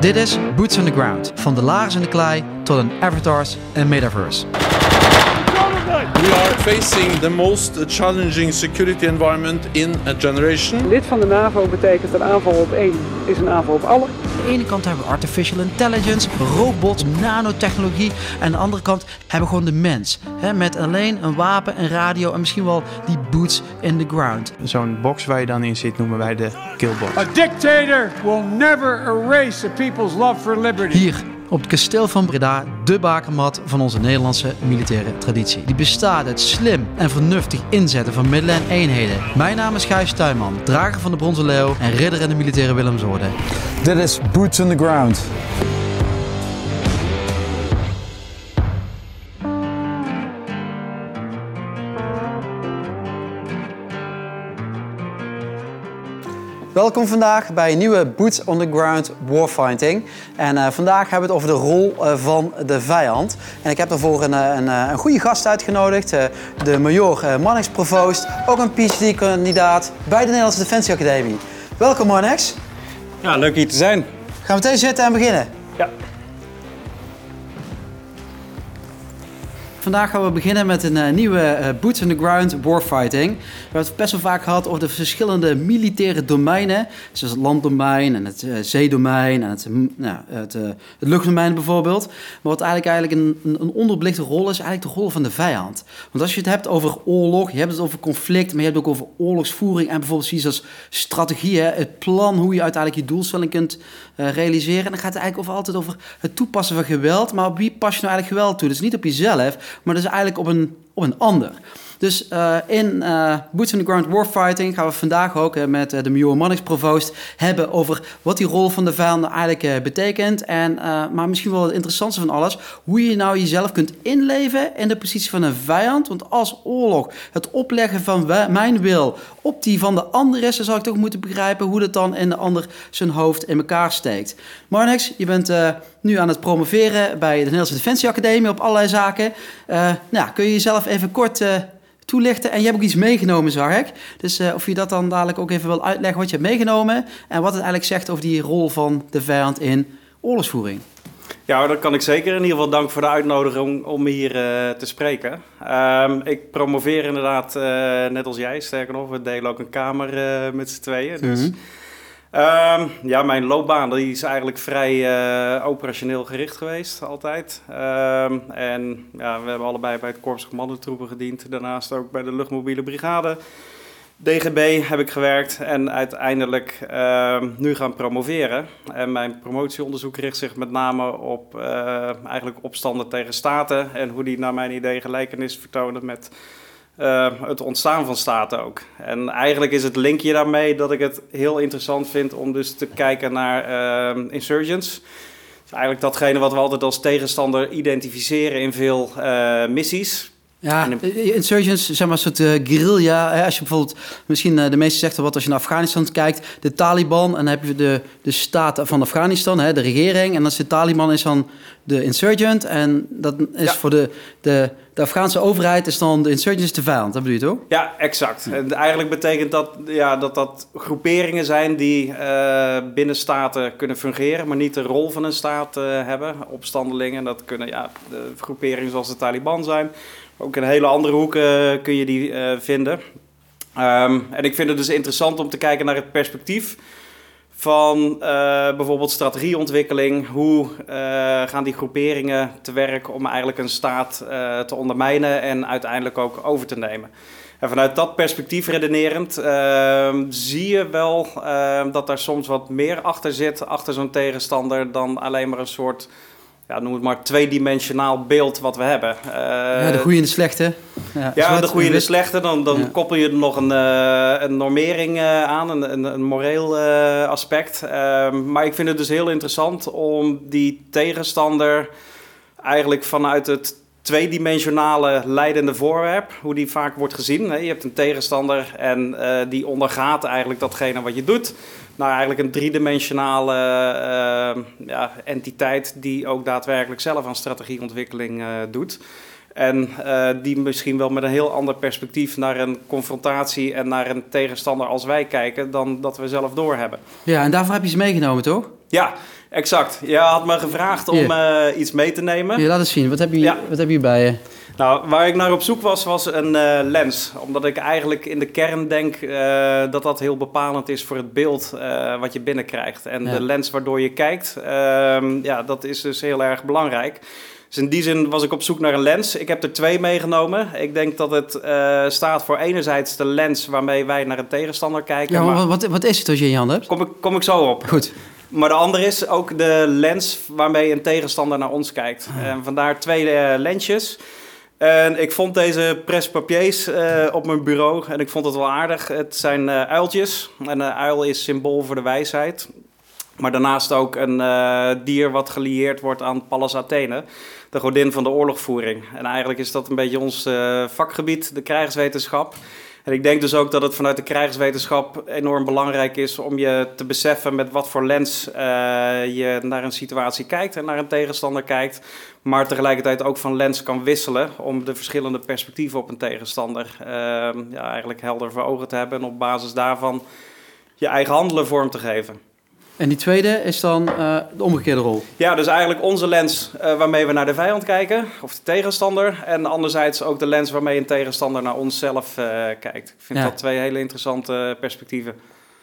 Dit is Boots on the Ground. Van de lagers in de klei tot een avatars en metaverse. We are facing the most challenging security environment in a generation. Lid van de NAVO betekent een aanval op één is een aanval op alle. Aan de ene kant hebben we artificial intelligence, robots, nanotechnologie. En aan de andere kant hebben we gewoon de mens. Hè, met alleen een wapen, een radio en misschien wel die boots in the ground. Zo'n box waar je dan in zit noemen wij de killbox. A dictator will never erase a people's love for liberty. Hier op het kasteel van Breda, de bakermat van onze Nederlandse militaire traditie. Die bestaat uit slim en vernuftig inzetten van middelen en eenheden. Mijn naam is Gijs Tuinman, drager van de Bronzen Leeuw en ridder in de militaire Willemsorde. Dit is Boots on the Ground. Welkom vandaag bij een nieuwe Boots on the Ground Warfighting. En eh, vandaag hebben we het over de rol eh, van de vijand. En ik heb daarvoor een, eh, een, een goede gast uitgenodigd. de major Mannix Provoost, ook een PhD-kandidaat bij de Nederlandse Defensie Academie. Welkom Mannix. Ja, leuk hier te zijn. Gaan we meteen zitten en beginnen? Ja. Vandaag gaan we beginnen met een uh, nieuwe uh, Boots on the Ground Warfighting. We hebben het best wel vaak gehad over de verschillende militaire domeinen. Zoals het landdomein en het uh, zeedomein en het, nou, het, het, luchtdomein bijvoorbeeld. Maar wat eigenlijk, eigenlijk een, een onderbelichte rol is, eigenlijk de rol van de vijand. Want als je het hebt over oorlog, je hebt het over conflict, maar je hebt het ook over oorlogsvoering en bijvoorbeeld zoiets als strategieën, het plan hoe je uiteindelijk je doelstelling kunt realiseren. En dan gaat het eigenlijk altijd over het toepassen van geweld. Maar op wie pas je nou eigenlijk geweld toe? Dus niet op jezelf, maar dus eigenlijk op een, op een ander. Dus uh, in uh, Boots on the Ground Warfighting gaan we vandaag ook uh, met de Major Mannix Provoost hebben over wat die rol van de vijand eigenlijk betekent. En, maar misschien wel het interessantste van alles, hoe je nou jezelf kunt inleven in de positie van een vijand. Want als oorlog het opleggen van mijn wil op die van de ander is, dan zal ik toch moeten begrijpen hoe dat dan in de ander zijn hoofd in elkaar steekt. Marnix, je bent nu aan het promoveren bij de Nederlandse Defensie Academie op allerlei zaken. nou, kun je jezelf even kort toelichten. En je hebt ook iets meegenomen, zag ik. Dus uh, of je dat dan dadelijk ook even wil uitleggen wat je hebt meegenomen. En wat het eigenlijk zegt over die rol van de vijand in oorlogsvoering. Ja, dat kan ik zeker. In ieder geval dank voor de uitnodiging om hier uh, te spreken. Um, ik promoveer inderdaad, uh, net als jij, sterker nog, we delen ook een kamer met z'n tweeën. Dus... Mm -hmm. Um, ja, mijn loopbaan die is eigenlijk vrij uh, operationeel gericht geweest, altijd. Um, en ja, we hebben allebei bij het Korps Commandotroepen gediend. Daarnaast ook bij de Luchtmobiele Brigade. DGB heb ik gewerkt en uiteindelijk uh, nu gaan promoveren. En mijn promotieonderzoek richt zich met name op uh, eigenlijk opstanden tegen staten en hoe die naar mijn idee gelijkenis vertonen met uh, het ontstaan van staten ook. En eigenlijk is het linkje daarmee dat ik het heel interessant vind om dus te kijken naar uh, insurgents. is eigenlijk datgene wat we altijd als tegenstander identificeren in veel uh, missies. Ja, insurgents, zeg maar een soort uh, guerrilla. Als je bijvoorbeeld, misschien uh, de meeste zegt wat als je naar Afghanistan kijkt, de Taliban, en dan heb je de, de staat van Afghanistan, hè, de regering, en dan is de Taliban is dan de insurgent, en dat is ja. voor de, de, de Afghaanse overheid is dan de insurgent is de vijand, dat bedoel je toch? Ja, exact. En eigenlijk betekent dat ja, dat, dat groeperingen zijn die uh, binnen staten kunnen fungeren, maar niet de rol van een staat hebben. Opstandelingen, dat kunnen ja, de groeperingen zoals de Taliban zijn. Ook in hele andere hoeken kun je die uh, vinden. Um, en ik vind het dus interessant om te kijken naar het perspectief van uh, bijvoorbeeld strategieontwikkeling. Hoe uh, gaan die groeperingen te werk om eigenlijk een staat te ondermijnen en uiteindelijk ook over te nemen? En vanuit dat perspectief redenerend ehm, zie je wel ehm, dat daar soms wat meer achter zit, achter zo'n tegenstander, dan alleen maar een soort ja, noem het maar, tweedimensionaal beeld wat we hebben. Uh, ja, de goede en de slechte. Ja, ja de goede en de slechte. Dan, dan ja. koppel je er nog een, uh, een normering uh, aan, een, een, een moreel aspect. Ehm, maar ik vind het dus heel interessant om die tegenstander eigenlijk vanuit het tweedimensionale leidende voorwerp, hoe die vaak wordt gezien. Je hebt een tegenstander en die ondergaat eigenlijk datgene wat je doet nou, eigenlijk een driedimensionale uh, ja, entiteit die ook daadwerkelijk zelf aan strategieontwikkeling uh, doet. En uh, die misschien wel met een heel ander perspectief naar een confrontatie en naar een tegenstander als wij kijken, dan dat we zelf doorhebben. Ja, en daarvoor heb je ze meegenomen, toch? Ja, Exact. Je had me gevraagd om eh, iets mee te nemen. Hier, laat eens zien. Wat heb je, Ja. wat heb je bij je? Nou, waar ik naar op zoek was, was een eh, lens. Omdat ik eigenlijk in de kern denk eh, dat dat heel bepalend is voor het beeld eh, wat je binnenkrijgt. En Ja. de lens waardoor je kijkt, ehm, ja, dat is dus heel erg belangrijk. Dus in die zin was ik op zoek naar een lens. Ik heb er twee meegenomen. Ik denk dat het staat voor enerzijds de lens waarmee wij naar een tegenstander kijken. Ja, maar maar wat, wat is het als je in je hand hebt? kom, ik, kom ik zo op. Goed. Maar de andere is ook de lens waarmee een tegenstander naar ons kijkt. En vandaar twee lensjes. En ik vond deze presse-papiers eh, op mijn bureau en ik vond het wel aardig. Het zijn eh, uiltjes. En een uil is symbool voor de wijsheid. Maar daarnaast ook een eh, dier wat gelieerd wordt aan Pallas Athene, de godin van de oorlogvoering. En eigenlijk is dat een beetje ons eh, vakgebied, de krijgswetenschap. En ik denk dus ook dat het vanuit de krijgswetenschap enorm belangrijk is om je te beseffen met wat voor lens eh, je naar een situatie kijkt en naar een tegenstander kijkt. Maar tegelijkertijd ook van lens kan wisselen om de verschillende perspectieven op een tegenstander eh, ja, eigenlijk helder voor ogen te hebben. En op basis daarvan je eigen handelen vorm te geven. En die tweede is dan eh, de omgekeerde rol. Ja, dus eigenlijk onze lens eh, waarmee we naar de vijand kijken, of de tegenstander. En anderzijds ook de lens waarmee een tegenstander naar onszelf eh kijkt. Ik vind Ja. dat twee hele interessante perspectieven.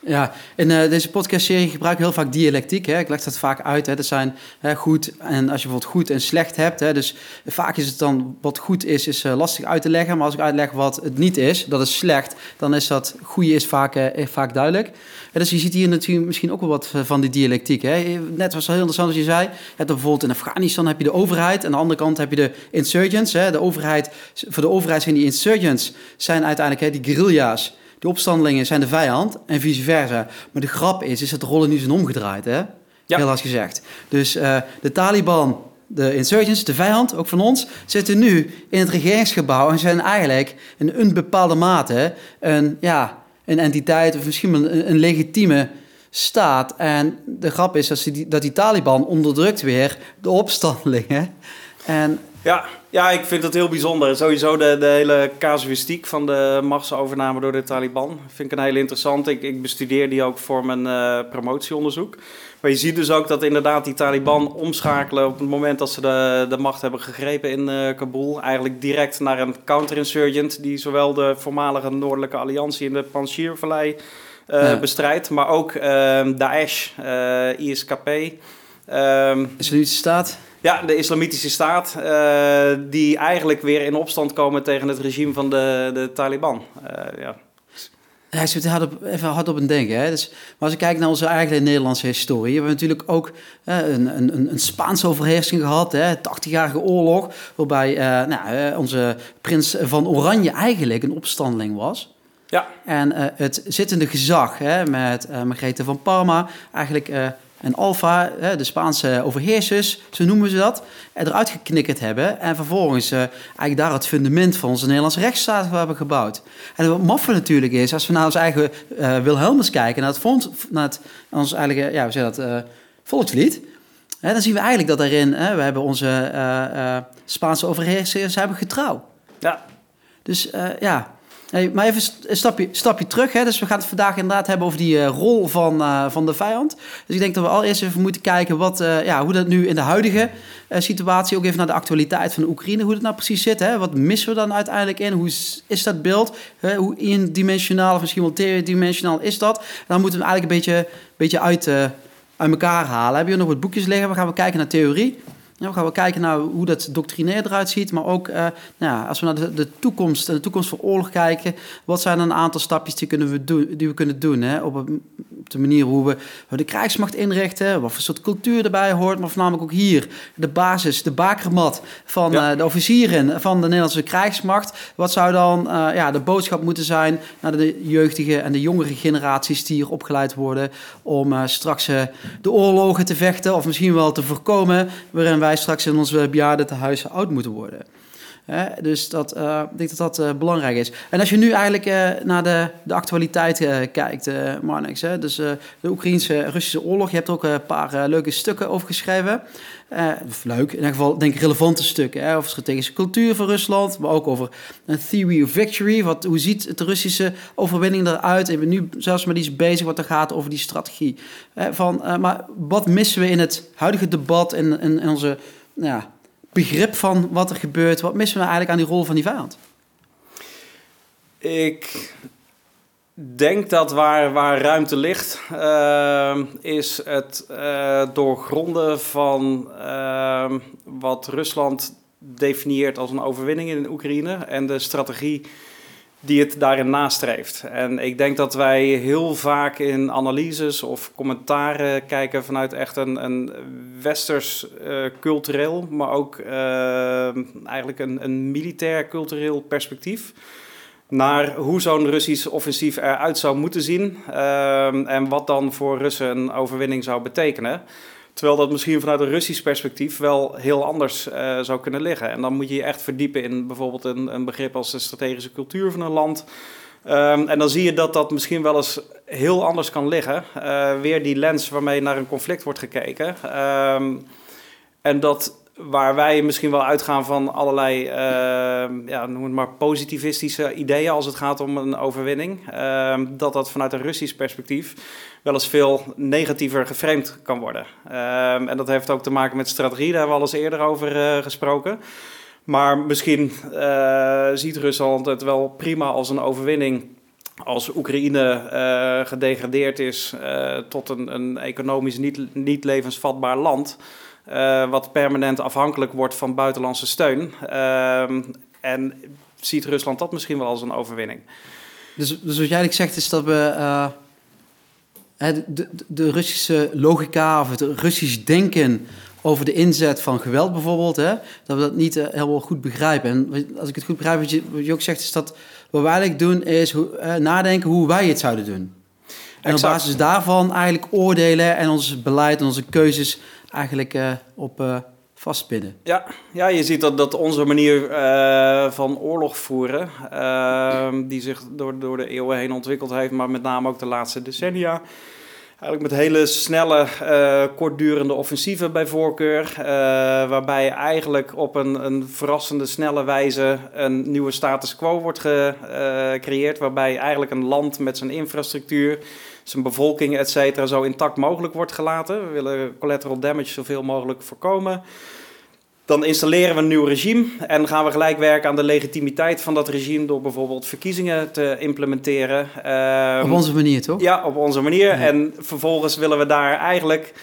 Ja, in eh, deze podcastserie gebruik ik heel vaak dialectiek. Hè. Ik leg dat vaak uit. Hè. Zijn hè, goed en als je bijvoorbeeld goed en slecht hebt. Hè. Dus vaak is het dan wat goed is, is eh, lastig uit te leggen. Maar als ik uitleg wat het niet is, dat is slecht, dan is dat goede is vaak, eh, vaak duidelijk. Dus je ziet hier natuurlijk misschien ook wel wat van die dialectiek. Hè. Net was het heel interessant als je zei. Bijvoorbeeld in Afghanistan heb je de overheid. Aan de andere kant heb je de insurgents. Hè. De overheid, voor de overheid zijn die insurgents zijn uiteindelijk hè, die guerrilla's. Die opstandelingen zijn de vijand en vice versa. Maar de grap is, is dat de rollen nu zijn omgedraaid, hè? Ja. Heel hard gezegd. Dus eh, de Taliban, de insurgents, de vijand, ook van ons, zitten nu in het regeringsgebouw en zijn eigenlijk in een bepaalde mate een, ja, een entiteit of misschien een, een legitieme staat. En de grap is dat, ze die, dat die Taliban onderdrukt weer de opstandelingen. En Ja, ja, ik vind het heel bijzonder. Sowieso de, de hele casuïstiek van de machtsovername door de Taliban vind ik een hele interessante. Ik, ik bestudeer die ook voor mijn eh, promotieonderzoek. Maar je ziet dus ook dat inderdaad die Taliban omschakelen op het moment dat ze de, de macht hebben gegrepen in eh, Kabul. Eigenlijk direct naar een counterinsurgent die zowel de voormalige Noordelijke Alliantie in de Panjshir-vallei eh, Ja. bestrijdt. Maar ook ehm, Daesh, ISKP. ehm, is er nu staat. Ja, de Islamitische Staat, eh, die eigenlijk weer in opstand komen tegen het regime van de, de Taliban. Eh, ja. Ik zit hard op, even hard op het denken. Hè. Dus, maar als ik kijk naar onze eigen Nederlandse historie, hebben we natuurlijk ook eh, een, een, een Spaanse overheersing gehad, hè, 80-jarige oorlog, waarbij eh, nou, onze prins van Oranje eigenlijk een opstandeling was. Ja. En eh, het zittende gezag hè, met Margrethe van Parma, eigenlijk en Alfa, de Spaanse overheersers, zo noemen ze dat, eruit geknikkerd hebben. En vervolgens eh, eigenlijk daar het fundament van onze Nederlandse rechtsstaat hebben gebouwd. En wat maffe natuurlijk is, als we naar ons eigen eh Wilhelmus kijken, naar het, fonds, naar het ons eigen, ja, hoe zeg dat, eh, volkslied. Hè, dan zien we eigenlijk dat daarin, hè, we hebben onze Spaanse overheersers hebben getrouw. Ja. Dus ja, Maar even een stapje, stapje terug. Hè. Dus we gaan het vandaag inderdaad hebben over die eh, rol van, eh, van de vijand. Dus ik denk dat we allereerst even moeten kijken wat, eh, ja, hoe dat nu in de huidige situatie, ook even naar de actualiteit van de Oekraïne, hoe dat nou precies zit. Hè. Wat missen we dan uiteindelijk in? Hoe is, is dat beeld? Hoe eendimensionaal of misschien wel tweedimensionaal is dat? Dan moeten we eigenlijk een beetje, beetje uit, uit elkaar halen. Heb je nog wat boekjes liggen? We gaan we kijken naar theorie. We gaan wel kijken naar hoe dat doctrinair eruit ziet, maar ook eh, nou ja, als we naar de, de toekomst en de toekomst van oorlog kijken, wat zijn dan een aantal stapjes die, kunnen we doen, die we kunnen doen hè? Op, een- op de manier hoe we de krijgsmacht inrichten, wat voor soort cultuur erbij hoort, maar voornamelijk ook hier de basis, de bakermat van Ja. eh, de officieren van de Nederlandse krijgsmacht. Wat zou dan eh, ja, de boodschap moeten zijn naar de jeugdige en de jongere generaties die hier opgeleid worden om straks de oorlogen te vechten of misschien wel te voorkomen waarin wij straks in ons bejaardentehuis oud moeten worden. Hè? Dus dat, eh, ik denk dat dat eh, belangrijk is. En als je nu eigenlijk eh, naar de, de actualiteit kijkt, Marnix, hè? dus de Oekraïnse-Russische oorlog, je hebt ook een paar leuke stukken over geschreven. Of leuk, in ieder geval denk ik relevante stukken. Hè? Over strategische cultuur van Rusland, maar ook over een theory of victory. Wat, hoe ziet het Russische overwinning eruit? Ik ben nu zelfs met iets bezig wat er gaat over die strategie. Van, maar wat missen we in het huidige debat en in, in onze nou ja, begrip van wat er gebeurt? Wat missen we eigenlijk aan die rol van die vijand? Ik denk dat waar, waar ruimte ligt, eh, is het eh, doorgronden van eh, wat Rusland definieert als een overwinning in Oekraïne en de strategie die het daarin nastreeft. En ik denk dat wij heel vaak in analyses of commentaren kijken vanuit echt een, een westers eh, cultureel, maar ook eh, eigenlijk een, een militair cultureel perspectief naar hoe zo'n Russisch offensief eruit zou moeten zien ehm, en wat dan voor Russen een overwinning zou betekenen. Terwijl dat misschien vanuit een Russisch perspectief wel heel anders eh, zou kunnen liggen. En dan moet je je echt verdiepen in bijvoorbeeld een, een begrip als de strategische cultuur van een land. Ehm, en dan zie je dat dat misschien wel eens heel anders kan liggen. Eh, weer die lens waarmee naar een conflict wordt gekeken. Ehm, en dat waar wij misschien wel uitgaan van allerlei, ehm, ja, noem het maar positivistische ideeën als het gaat om een overwinning, ehm, dat dat vanuit een Russisch perspectief wel eens veel negatiever geframed kan worden. Ehm, en dat heeft ook te maken met strategie, daar hebben we al eens eerder over eh, gesproken. Maar misschien eh, ziet Rusland het wel prima als een overwinning als Oekraïne eh, gedegradeerd is tot een, een economisch niet, niet levensvatbaar land, wat permanent afhankelijk wordt van buitenlandse steun. Ehm, en ziet Rusland dat misschien wel als een overwinning. Dus, dus wat jij eigenlijk zegt is dat we eh, de, de, de Russische logica of het Russisch denken over de inzet van geweld bijvoorbeeld, hè, dat we dat niet eh, helemaal goed begrijpen. En als ik het goed begrijp, wat je, wat je ook zegt, is dat wat wij eigenlijk doen is hoe, eh, nadenken hoe wij het zouden doen. En Exact. op basis daarvan eigenlijk oordelen en ons beleid en onze keuzes eigenlijk eh, op eh vastpinnen. Ja, ja, je ziet dat, dat onze manier eh, van oorlog voeren, ehm, die zich door, door de eeuwen heen ontwikkeld heeft, maar met name ook de laatste decennia. Eigenlijk met hele snelle, kortdurende offensieven bij voorkeur. waarbij eigenlijk op een, een verrassende, snelle wijze een nieuwe status quo wordt ge- gecreëerd. Waarbij eigenlijk een land met zijn infrastructuur, zijn bevolking, et cetera, zo intact mogelijk wordt gelaten. We willen collateral damage zoveel mogelijk voorkomen. Dan installeren we een nieuw regime en gaan we gelijk werken aan de legitimiteit van dat regime door bijvoorbeeld verkiezingen te implementeren. Ehm, op onze manier, toch? ja, op onze manier. En vervolgens willen we daar eigenlijk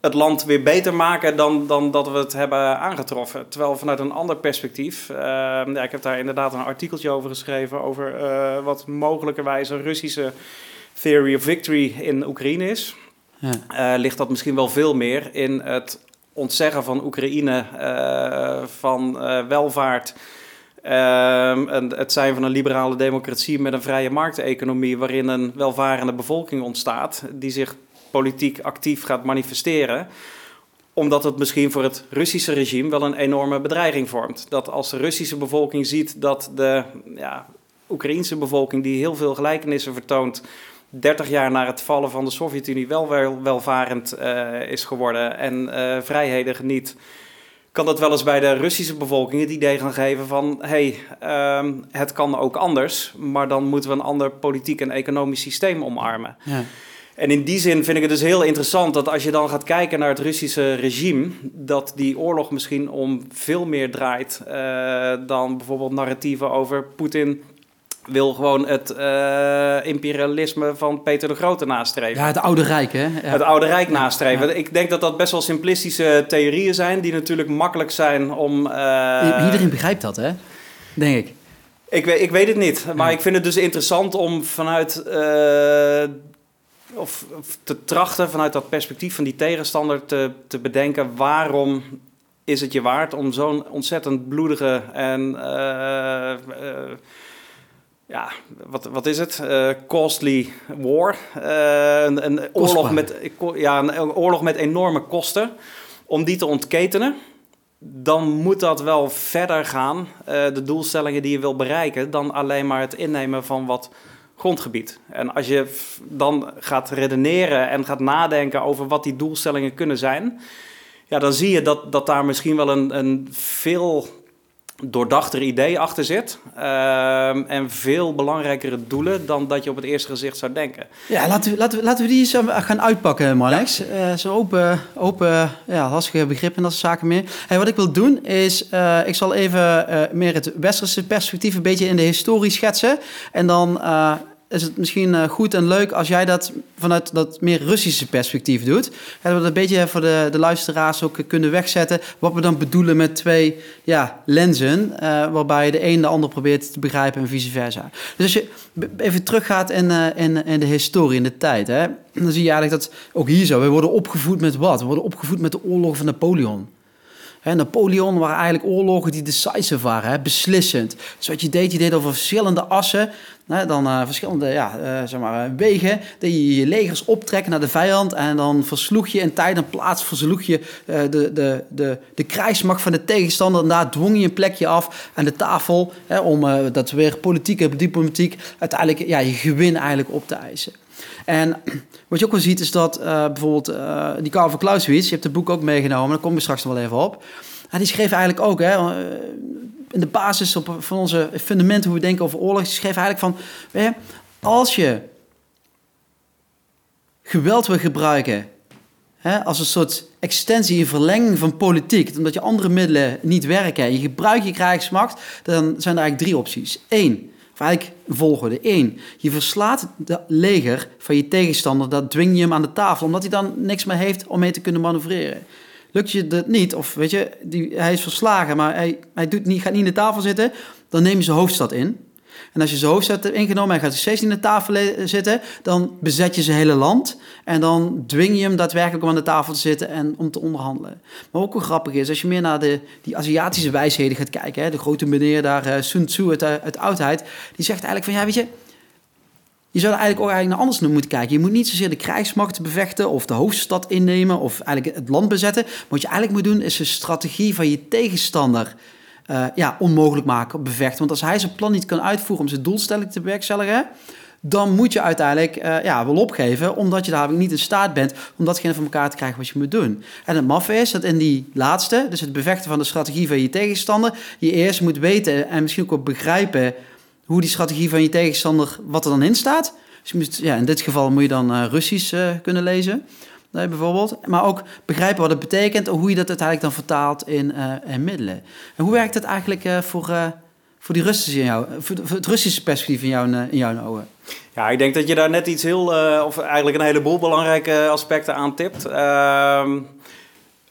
het land weer beter maken dan, dan dat we het hebben aangetroffen. Terwijl vanuit een ander perspectief, eh, ja, ik heb daar inderdaad een artikeltje over geschreven, over eh, wat mogelijkerwijs een Russische theory of victory in Oekraïne is. Ja. Eh, ligt dat misschien wel veel meer in het ontzeggen van Oekraïne eh, van eh, welvaart. Ehm, en het zijn van een liberale democratie met een vrije markteconomie, waarin een welvarende bevolking ontstaat, die zich politiek actief gaat manifesteren omdat het misschien voor het Russische regime wel een enorme bedreiging vormt. Dat als de Russische bevolking ziet dat de ja, Oekraïense bevolking, die heel veel gelijkenissen vertoont, 30 jaar na het vallen van de Sovjet-Unie wel wel welvarend eh, is geworden en eh, vrijheden geniet, kan dat wel eens bij de Russische bevolking het idee gaan geven van hé, hey, ehm, het kan ook anders, maar dan moeten we een ander politiek en economisch systeem omarmen. Ja. En in die zin vind ik het dus heel interessant dat als je dan gaat kijken naar het Russische regime, dat die oorlog misschien om veel meer draait eh, dan bijvoorbeeld narratieven over Poetin wil gewoon het eh, imperialisme van Peter de Grote nastreven. Ja, het oude Rijk, hè? Ja. Het Oude Rijk nastreven. Ja. Ik denk dat dat best wel simplistische theorieën zijn, die natuurlijk makkelijk zijn om. eh, Iedereen begrijpt dat, hè? Denk ik. ik, weet, ik weet het niet, maar ik vind het dus interessant om vanuit. eh, of, of te trachten vanuit dat perspectief van die tegenstander te, te bedenken waarom is het je waard om zo'n ontzettend bloedige en ja, wat, wat is het? Eh, costly war. Eh, een, een, oorlog met, ja, een oorlog met enorme kosten. Om die te ontketenen. dan moet dat wel verder gaan, eh, de doelstellingen die je wil bereiken, dan alleen maar het innemen van wat grondgebied. En als je dan gaat redeneren en gaat nadenken over wat die doelstellingen kunnen zijn, ja, dan zie je dat, dat daar misschien wel een, een veel doordachter idee achter zit. ehm, en veel belangrijkere doelen dan dat je op het eerste gezicht zou denken. Ja, laten we, laten we, laten we die eens eh, gaan uitpakken, Marlex. Eh Zo'n open, open ja, lastige begrippen en dat soort zaken meer. Hey, wat ik wil doen is, eh, ik zal even eh, meer het westerse perspectief een beetje in de historie schetsen. En dan eh, is het misschien eh, goed en leuk als jij dat vanuit dat meer Russische perspectief doet. En dat we een beetje voor de, de luisteraars ook kunnen wegzetten wat we dan bedoelen met twee ja, lenzen, eh, waarbij de een de ander probeert te begrijpen en vice versa. Dus als je even teruggaat in, eh, in, de historie, in de tijd, hè, dan zie je eigenlijk dat ook hier zo, we worden opgevoed met wat? We worden opgevoed met de oorlog van Napoleon. Napoleon waren eigenlijk oorlogen die decisive waren, beslissend. Dus je deed, je deed over verschillende assen, dan eh, verschillende ja, eh, zeg maar, wegen, dat je je legers optrekken naar de vijand en dan versloeg je in tijd en plaats versloeg je eh, de, de, de, de krijgsmacht van de tegenstander en daar dwong je een plekje af aan de tafel hè, om dat weer politiek en diplomatiek uiteindelijk ja, je gewin eigenlijk op te eisen. En wat je ook wel ziet is dat bijvoorbeeld die Karl van Clausewitz, je hebt het boek ook meegenomen, daar kom ik straks nog wel even op. Die schreef eigenlijk ook, hè, eh, in de basis op, van onze fundamenten hoe we denken over oorlog, die schreef eigenlijk van, je, als je geweld wil gebruiken hè, als een soort extensie en verlenging van politiek, omdat je andere middelen niet werken en je gebruikt je krijgsmacht, dan zijn er eigenlijk drie opties. Eén, of eigenlijk een volgorde. Eén, je verslaat de leger van je tegenstander, dat dwing je hem aan de tafel, omdat hij dan niks meer heeft om mee te kunnen manoeuvreren. Lukt je dat niet, of weet je, die, hij is verslagen, maar hij, hij doet niet, gaat niet aan de tafel zitten, dan neem je zijn hoofdstad in. En als je zijn hoofdstad hebt ingenomen en gaat steeds aan de tafel le- zitten, dan bezet je zijn hele land. En dan dwing je hem daadwerkelijk om aan de tafel te zitten en om te onderhandelen. Maar ook wel grappig is, als je meer naar de, die Aziatische wijsheden gaat kijken, hè, de grote meneer daar, eh, Sun Tzu uit, uit oudheid, die zegt eigenlijk van, ja, weet je, je zou er eigenlijk ook eigenlijk naar anders naar moeten kijken. Je moet niet zozeer de krijgsmacht bevechten of de hoofdstad innemen of eigenlijk het land bezetten. Wat je eigenlijk moet doen is de strategie van je tegenstander eh, ja, onmogelijk maken, bevechten. Want als hij zijn plan niet kan uitvoeren om zijn doelstelling te bewerkstelligen, dan moet je uiteindelijk eh, ja, wel opgeven, omdat je daar niet in staat bent om datgene van elkaar te krijgen wat je moet doen. En het maffe is dat in die laatste, dus het bevechten van de strategie van je tegenstander, je eerst moet weten en misschien ook wel begrijpen hoe die strategie van je tegenstander, wat er dan in staat. Dus je moet, ja, in dit geval moet je dan eh, Russisch eh, kunnen lezen, nee, bijvoorbeeld. Maar ook begrijpen wat het betekent en hoe je dat uiteindelijk dan vertaalt in, eh, in middelen. En hoe werkt dat eigenlijk eh, voor, eh, voor, die Russische in jou, voor, het Russische perspectief in jouw, eh, in jouw ogen? Ja, ik denk dat je daar net iets heel, eh, of eigenlijk een heleboel belangrijke aspecten aan tipt. Ehm,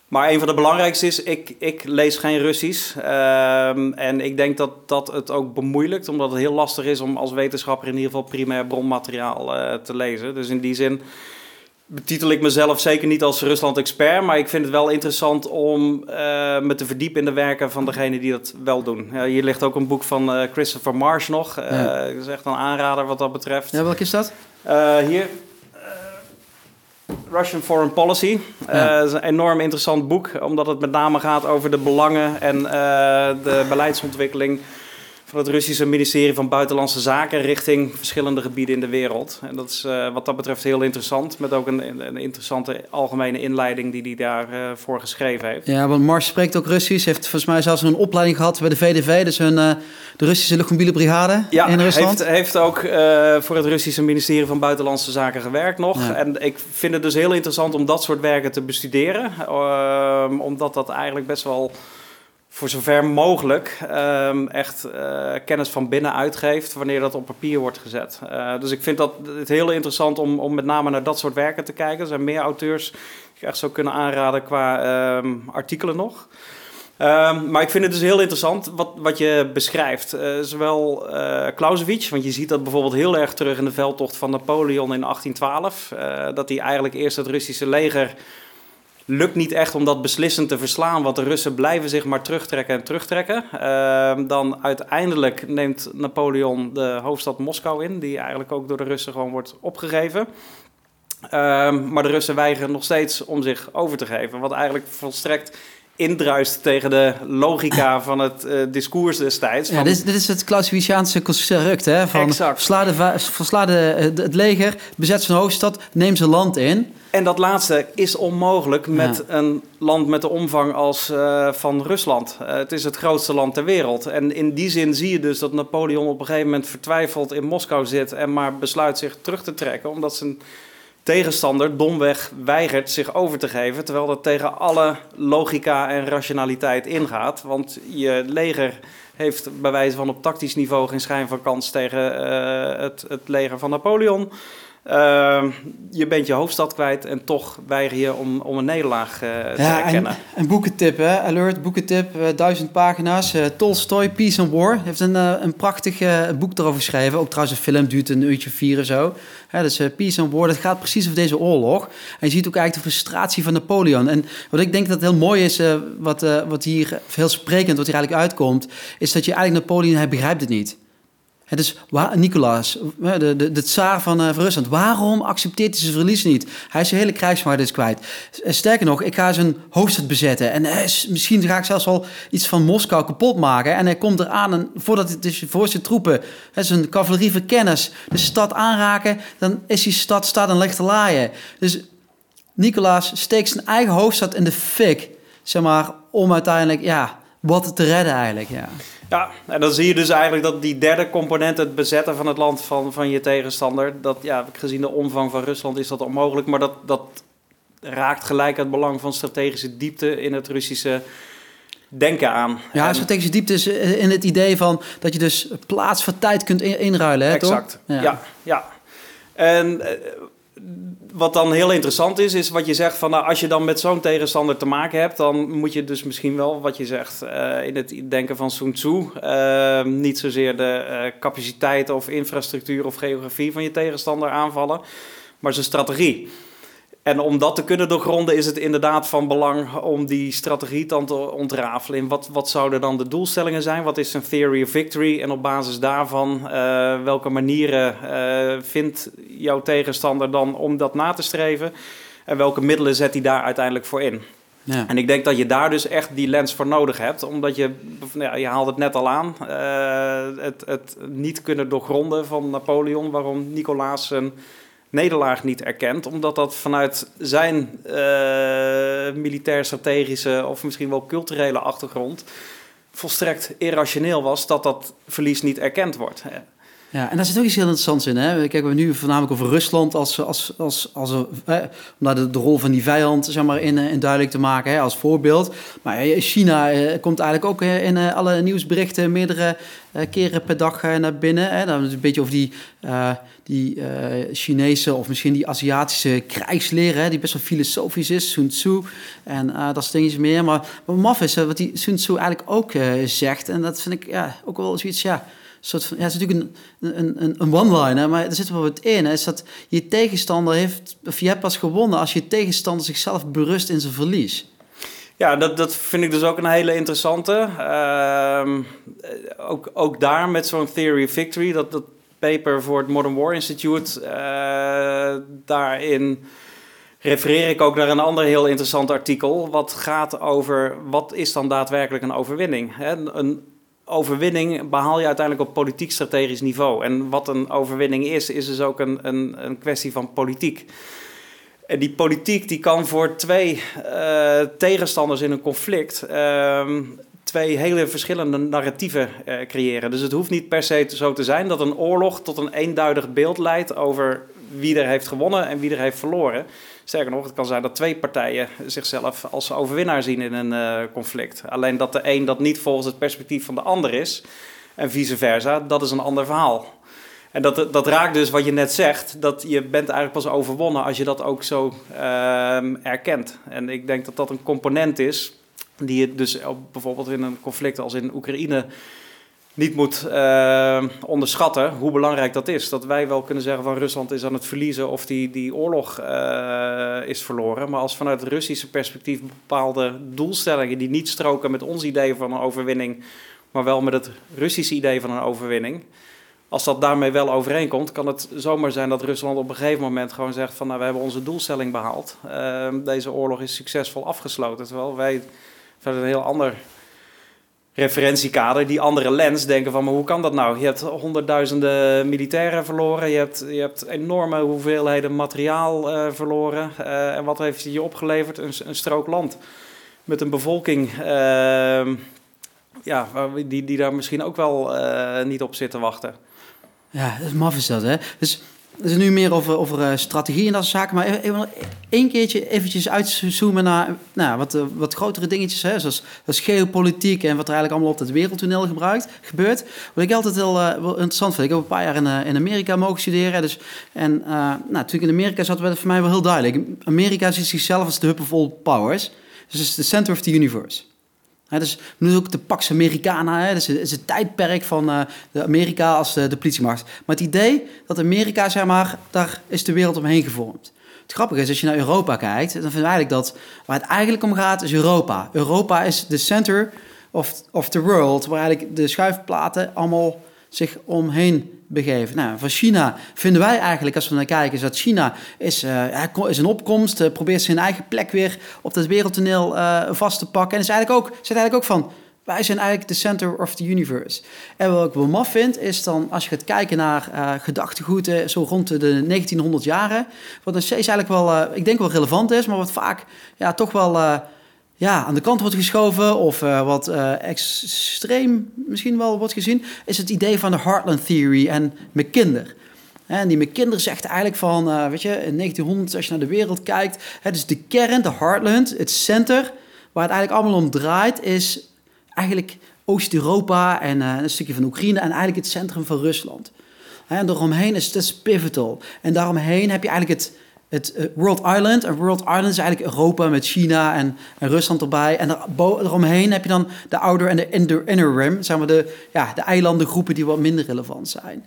maar een van de belangrijkste is, ik, ik lees geen Russisch. Ehm, en ik denk dat dat het ook bemoeilijkt, omdat het heel lastig is om als wetenschapper in ieder geval primair bronmateriaal eh, te lezen. Dus in die zin betitel ik mezelf zeker niet als Rusland-expert, maar ik vind het wel interessant om eh, me te verdiepen in de werken van degenen die dat wel doen. Hier ligt ook een boek van eh, Christopher Marsh nog. Ja. Dat is echt een aanrader wat dat betreft. Ja, welke is dat? Hier. Russian Foreign Policy. Eh, Ja. is een enorm interessant boek, omdat het met name gaat over de belangen en eh, de beleidsontwikkeling van het Russische ministerie van Buitenlandse Zaken richting verschillende gebieden in de wereld. En dat is eh, wat dat betreft heel interessant, met ook een, een interessante algemene inleiding die hij daarvoor voor geschreven heeft. Ja, want Mars spreekt ook Russisch. Heeft volgens mij zelfs een opleiding gehad bij de VDV, dus hun, eh, de Russische luchtmobiele brigade Ja, in Rusland. heeft, heeft ook eh, voor het Russische ministerie van Buitenlandse Zaken gewerkt nog. Ja. En ik vind het dus heel interessant om dat soort werken te bestuderen. Omdat dat eigenlijk best wel voor zover mogelijk ehm, echt eh, kennis van binnenuit geeft wanneer dat op papier wordt gezet. Eh, dus ik vind dat het heel interessant om, om met name naar dat soort werken te kijken. Er zijn meer auteurs die ik echt zou kunnen aanraden qua ehm, artikelen nog. Ehm, maar ik vind het dus heel interessant wat, wat je beschrijft. Eh, zowel eh Clausewitz, want je ziet dat bijvoorbeeld heel erg terug in de veldtocht van Napoleon in 1812. eh, dat hij eigenlijk eerst het Russische leger lukt niet echt om dat beslissend te verslaan, want de Russen blijven zich maar terugtrekken en terugtrekken. Ehm, dan uiteindelijk neemt Napoleon de hoofdstad Moskou in, die eigenlijk ook door de Russen gewoon wordt opgegeven. Ehm, maar de Russen weigeren nog steeds om zich over te geven, wat eigenlijk volstrekt indruist tegen de logica van het uh, discours destijds. Ja, van... dit, is, dit is het Clausewitiaanse construct, hè? Van Exact. versla, de, versla de, het leger, bezet zijn hoofdstad, neem zijn land in. En dat laatste is onmogelijk met ja. een land met de omvang als uh, van Rusland. Uh, het is het grootste land ter wereld. En in die zin zie je dus dat Napoleon op een gegeven moment vertwijfeld in Moskou zit en maar besluit zich terug te trekken, omdat zijn tegenstander domweg weigert zich over te geven, terwijl dat tegen alle logica en rationaliteit ingaat. Want je leger heeft bij wijze van op tactisch niveau geen schijn van kans tegen uh, het, het leger van Napoleon. Uh, je bent je hoofdstad kwijt en toch weiger je om, om een nederlaag uh, te ja, erkennen. En, een boekentip, hè? Alert, boekentip, uh, duizend pagina's. Uh, Tolstoy, Peace and War, heeft een, een prachtig boek erover geschreven. Ook trouwens, een film duurt een uurtje vier of zo. Hè, dus Peace and War, dat gaat precies over deze oorlog. En je ziet ook eigenlijk de frustratie van Napoleon. En wat ik denk dat heel mooi is, wat, wat hier heel sprekend, wat hier eigenlijk uitkomt, is dat je eigenlijk Napoleon, hij begrijpt het niet. Het is waar, Nicolaas, de, de, de tsaar van, uh, van Rusland. Waarom accepteert hij zijn verlies niet? Hij is zijn hele krijgsmacht dus kwijt. Sterker nog, ik ga zijn hoofdstad bezetten. En is, misschien ga ik zelfs wel iets van Moskou kapot maken. En hij komt eraan en voordat het dus voor zijn troepen, hè, zijn cavalerieverkenners, de stad aanraken, dan is die stad staat een lichte laaien. Dus Nicolaas steekt zijn eigen hoofdstad in de fik, zeg maar, om uiteindelijk, ja, wat te redden eigenlijk, ja. Ja, en dan zie je dus eigenlijk dat die derde component, het bezetten van het land van, van je tegenstander, dat ja, gezien de omvang van Rusland is dat onmogelijk, maar dat, dat raakt gelijk het belang van strategische diepte in het Russische denken aan. Ja, En- strategische diepte is eh, in het idee van dat je dus plaats voor tijd kunt in- inruilen, hè, toch? Exact, ja. ja, En eh, wat dan heel interessant is, is wat je zegt van nou, als je dan met zo'n tegenstander te maken hebt, dan moet je dus misschien wel, wat je zegt, eh, in het denken van Sun Tzu, eh, niet zozeer de eh, capaciteit of infrastructuur of geografie van je tegenstander aanvallen, maar zijn strategie. En om dat te kunnen doorgronden is het inderdaad van belang om die strategie dan te ontrafelen. In wat, wat zouden dan de doelstellingen zijn? Wat is een theory of victory? En op basis daarvan, eh, welke manieren eh, vindt jouw tegenstander dan om dat na te streven? En welke middelen zet hij daar uiteindelijk voor in? Ja. En ik denk dat je daar dus echt die lens voor nodig hebt. Omdat je, ja, je haalde het net al aan, eh, het, het niet kunnen doorgronden van Napoleon. Waarom Nicolaas zijn nederlaag niet erkent. Omdat dat vanuit zijn eh, militair-strategische of misschien wel culturele achtergrond... volstrekt irrationeel was dat dat verlies niet erkend wordt. Ja, en daar zit ook iets heel interessants in. Hè? Kijk, we hebben nu voornamelijk over Rusland als, als, als, als, eh, om daar de, de rol van die vijand zeg maar, in, eh, in duidelijk te maken hè, als voorbeeld. Maar China eh, komt eigenlijk ook in alle nieuwsberichten meerdere eh, keren per dag naar binnen. Hè? Dan een beetje over die, die Chinese of misschien die Aziatische krijgsleren, hè, die best wel filosofisch is, Sun Tzu en eh, dat soort dingetjes meer. Maar wat maf is, wat die Sun Tzu eigenlijk ook zegt, en dat vind ik ja, ook wel zoiets, ja, soort van, ja, het is natuurlijk een, een, een, one-liner, maar er zit wel wat in. Hè, is dat je tegenstander heeft, of je hebt pas gewonnen als je tegenstander zichzelf berust in zijn verlies. Ja, dat, dat vind ik dus ook een hele interessante. Ehm, eh, ook, ook daar met zo'n Theory of Victory, dat, dat paper voor het Modern War Institute, eh, daarin refereer ik ook naar een ander heel interessant artikel, wat gaat over wat is dan daadwerkelijk een overwinning. Hè? Een overwinning behaal je uiteindelijk op politiek-strategisch niveau. En wat een overwinning is, is dus ook een, een, een kwestie van politiek. En die politiek die kan voor twee eh, tegenstanders in een conflict ehm, twee hele verschillende narratieven eh, creëren. Dus het hoeft niet per se zo te zijn dat een oorlog tot een eenduidig beeld leidt over wie er heeft gewonnen en wie er heeft verloren. Sterker nog, het kan zijn dat twee partijen zichzelf als overwinnaar zien in een eh, conflict. Alleen dat de een dat niet volgens het perspectief van de ander is en vice versa, dat is een ander verhaal. En dat, dat raakt dus wat je net zegt, dat je bent eigenlijk pas overwonnen als je dat ook zo ehm, erkent. En ik denk dat dat een component is die je dus bijvoorbeeld in een conflict als in Oekraïne niet moet ehm, onderschatten hoe belangrijk dat is. Dat wij wel kunnen zeggen van Rusland is aan het verliezen of die, die oorlog eh, is verloren. Maar als vanuit het Russische perspectief bepaalde doelstellingen die niet stroken met ons idee van een overwinning, maar wel met het Russische idee van een overwinning. Als dat daarmee wel overeenkomt, kan het zomaar zijn dat Rusland op een gegeven moment gewoon zegt van nou, we hebben onze doelstelling behaald. Ehm, deze oorlog is succesvol afgesloten. Terwijl wij vanuit een heel ander referentiekader, die andere lens, denken van, maar hoe kan dat nou? Je hebt honderdduizenden militairen verloren, je hebt, je hebt enorme hoeveelheden materiaal uh, verloren. Uh, en wat heeft je opgeleverd? Een, een strook land met een bevolking uh, ja, die, die daar misschien ook wel niet op zit te wachten. Ja, dat is maf is dat, hè? Dus is nu meer over, over uh, strategie en dat soort zaken. Maar even, één keertje eventjes uitzoomen naar nou, wat, uh, wat grotere dingetjes. Hè, zoals, geopolitiek en wat er eigenlijk allemaal op het wereldtoneel gebruikt, gebeurt. Wat ik altijd heel, wel interessant vind. Ik heb een paar jaar in, in Amerika mogen studeren. Dus, en nou, natuurlijk in Amerika zat het voor mij wel heel duidelijk. Amerika ziet zichzelf als de hub of all powers. Dus het is de center of the universe. He, dus nu ook de Pax Americana, dus het is het tijdperk van uh, de Amerika als de, de, politiemacht. Maar het idee dat Amerika, zeg maar, daar is de wereld omheen gevormd. Het grappige is, als je naar Europa kijkt, dan vinden we eigenlijk dat waar het eigenlijk om gaat, is Europa. Europa is de center of, of the world, waar eigenlijk de schuifplaten allemaal zich omheen begeven. Nou, van China vinden wij eigenlijk, als we naar kijken, is dat China is, uh, is een opkomst, uh, probeert zijn eigen plek weer op het wereldtoneel uh, vast te pakken. En is eigenlijk ook, zit eigenlijk ook van, wij zijn eigenlijk de center of the universe. En wat ik wel maf vind, is dan als je gaat kijken naar uh, gedachtegoed zo rond de 1900 jaren, wat nog steeds eigenlijk wel, ik denk wel relevant is, maar wat vaak ja, toch wel ja, aan de kant wordt geschoven of uh, wat uh, extreem misschien wel wordt gezien, is het idee van de Heartland Theory en McKinder. En die McKinder zegt eigenlijk van, uh, weet je, in 1900, als je naar de wereld kijkt, het is de kern, de Heartland, het center, waar het eigenlijk allemaal om draait, is eigenlijk Oost-Europa en een stukje van Oekraïne en eigenlijk het centrum van Rusland. En daaromheen is het pivotal. En daaromheen heb je eigenlijk het het uh, World Island. En World Island is eigenlijk Europa met China en, Rusland erbij. En er, eromheen heb je dan de outer en de inner, inner rim. De, ja, de eilandengroepen die wat minder relevant zijn.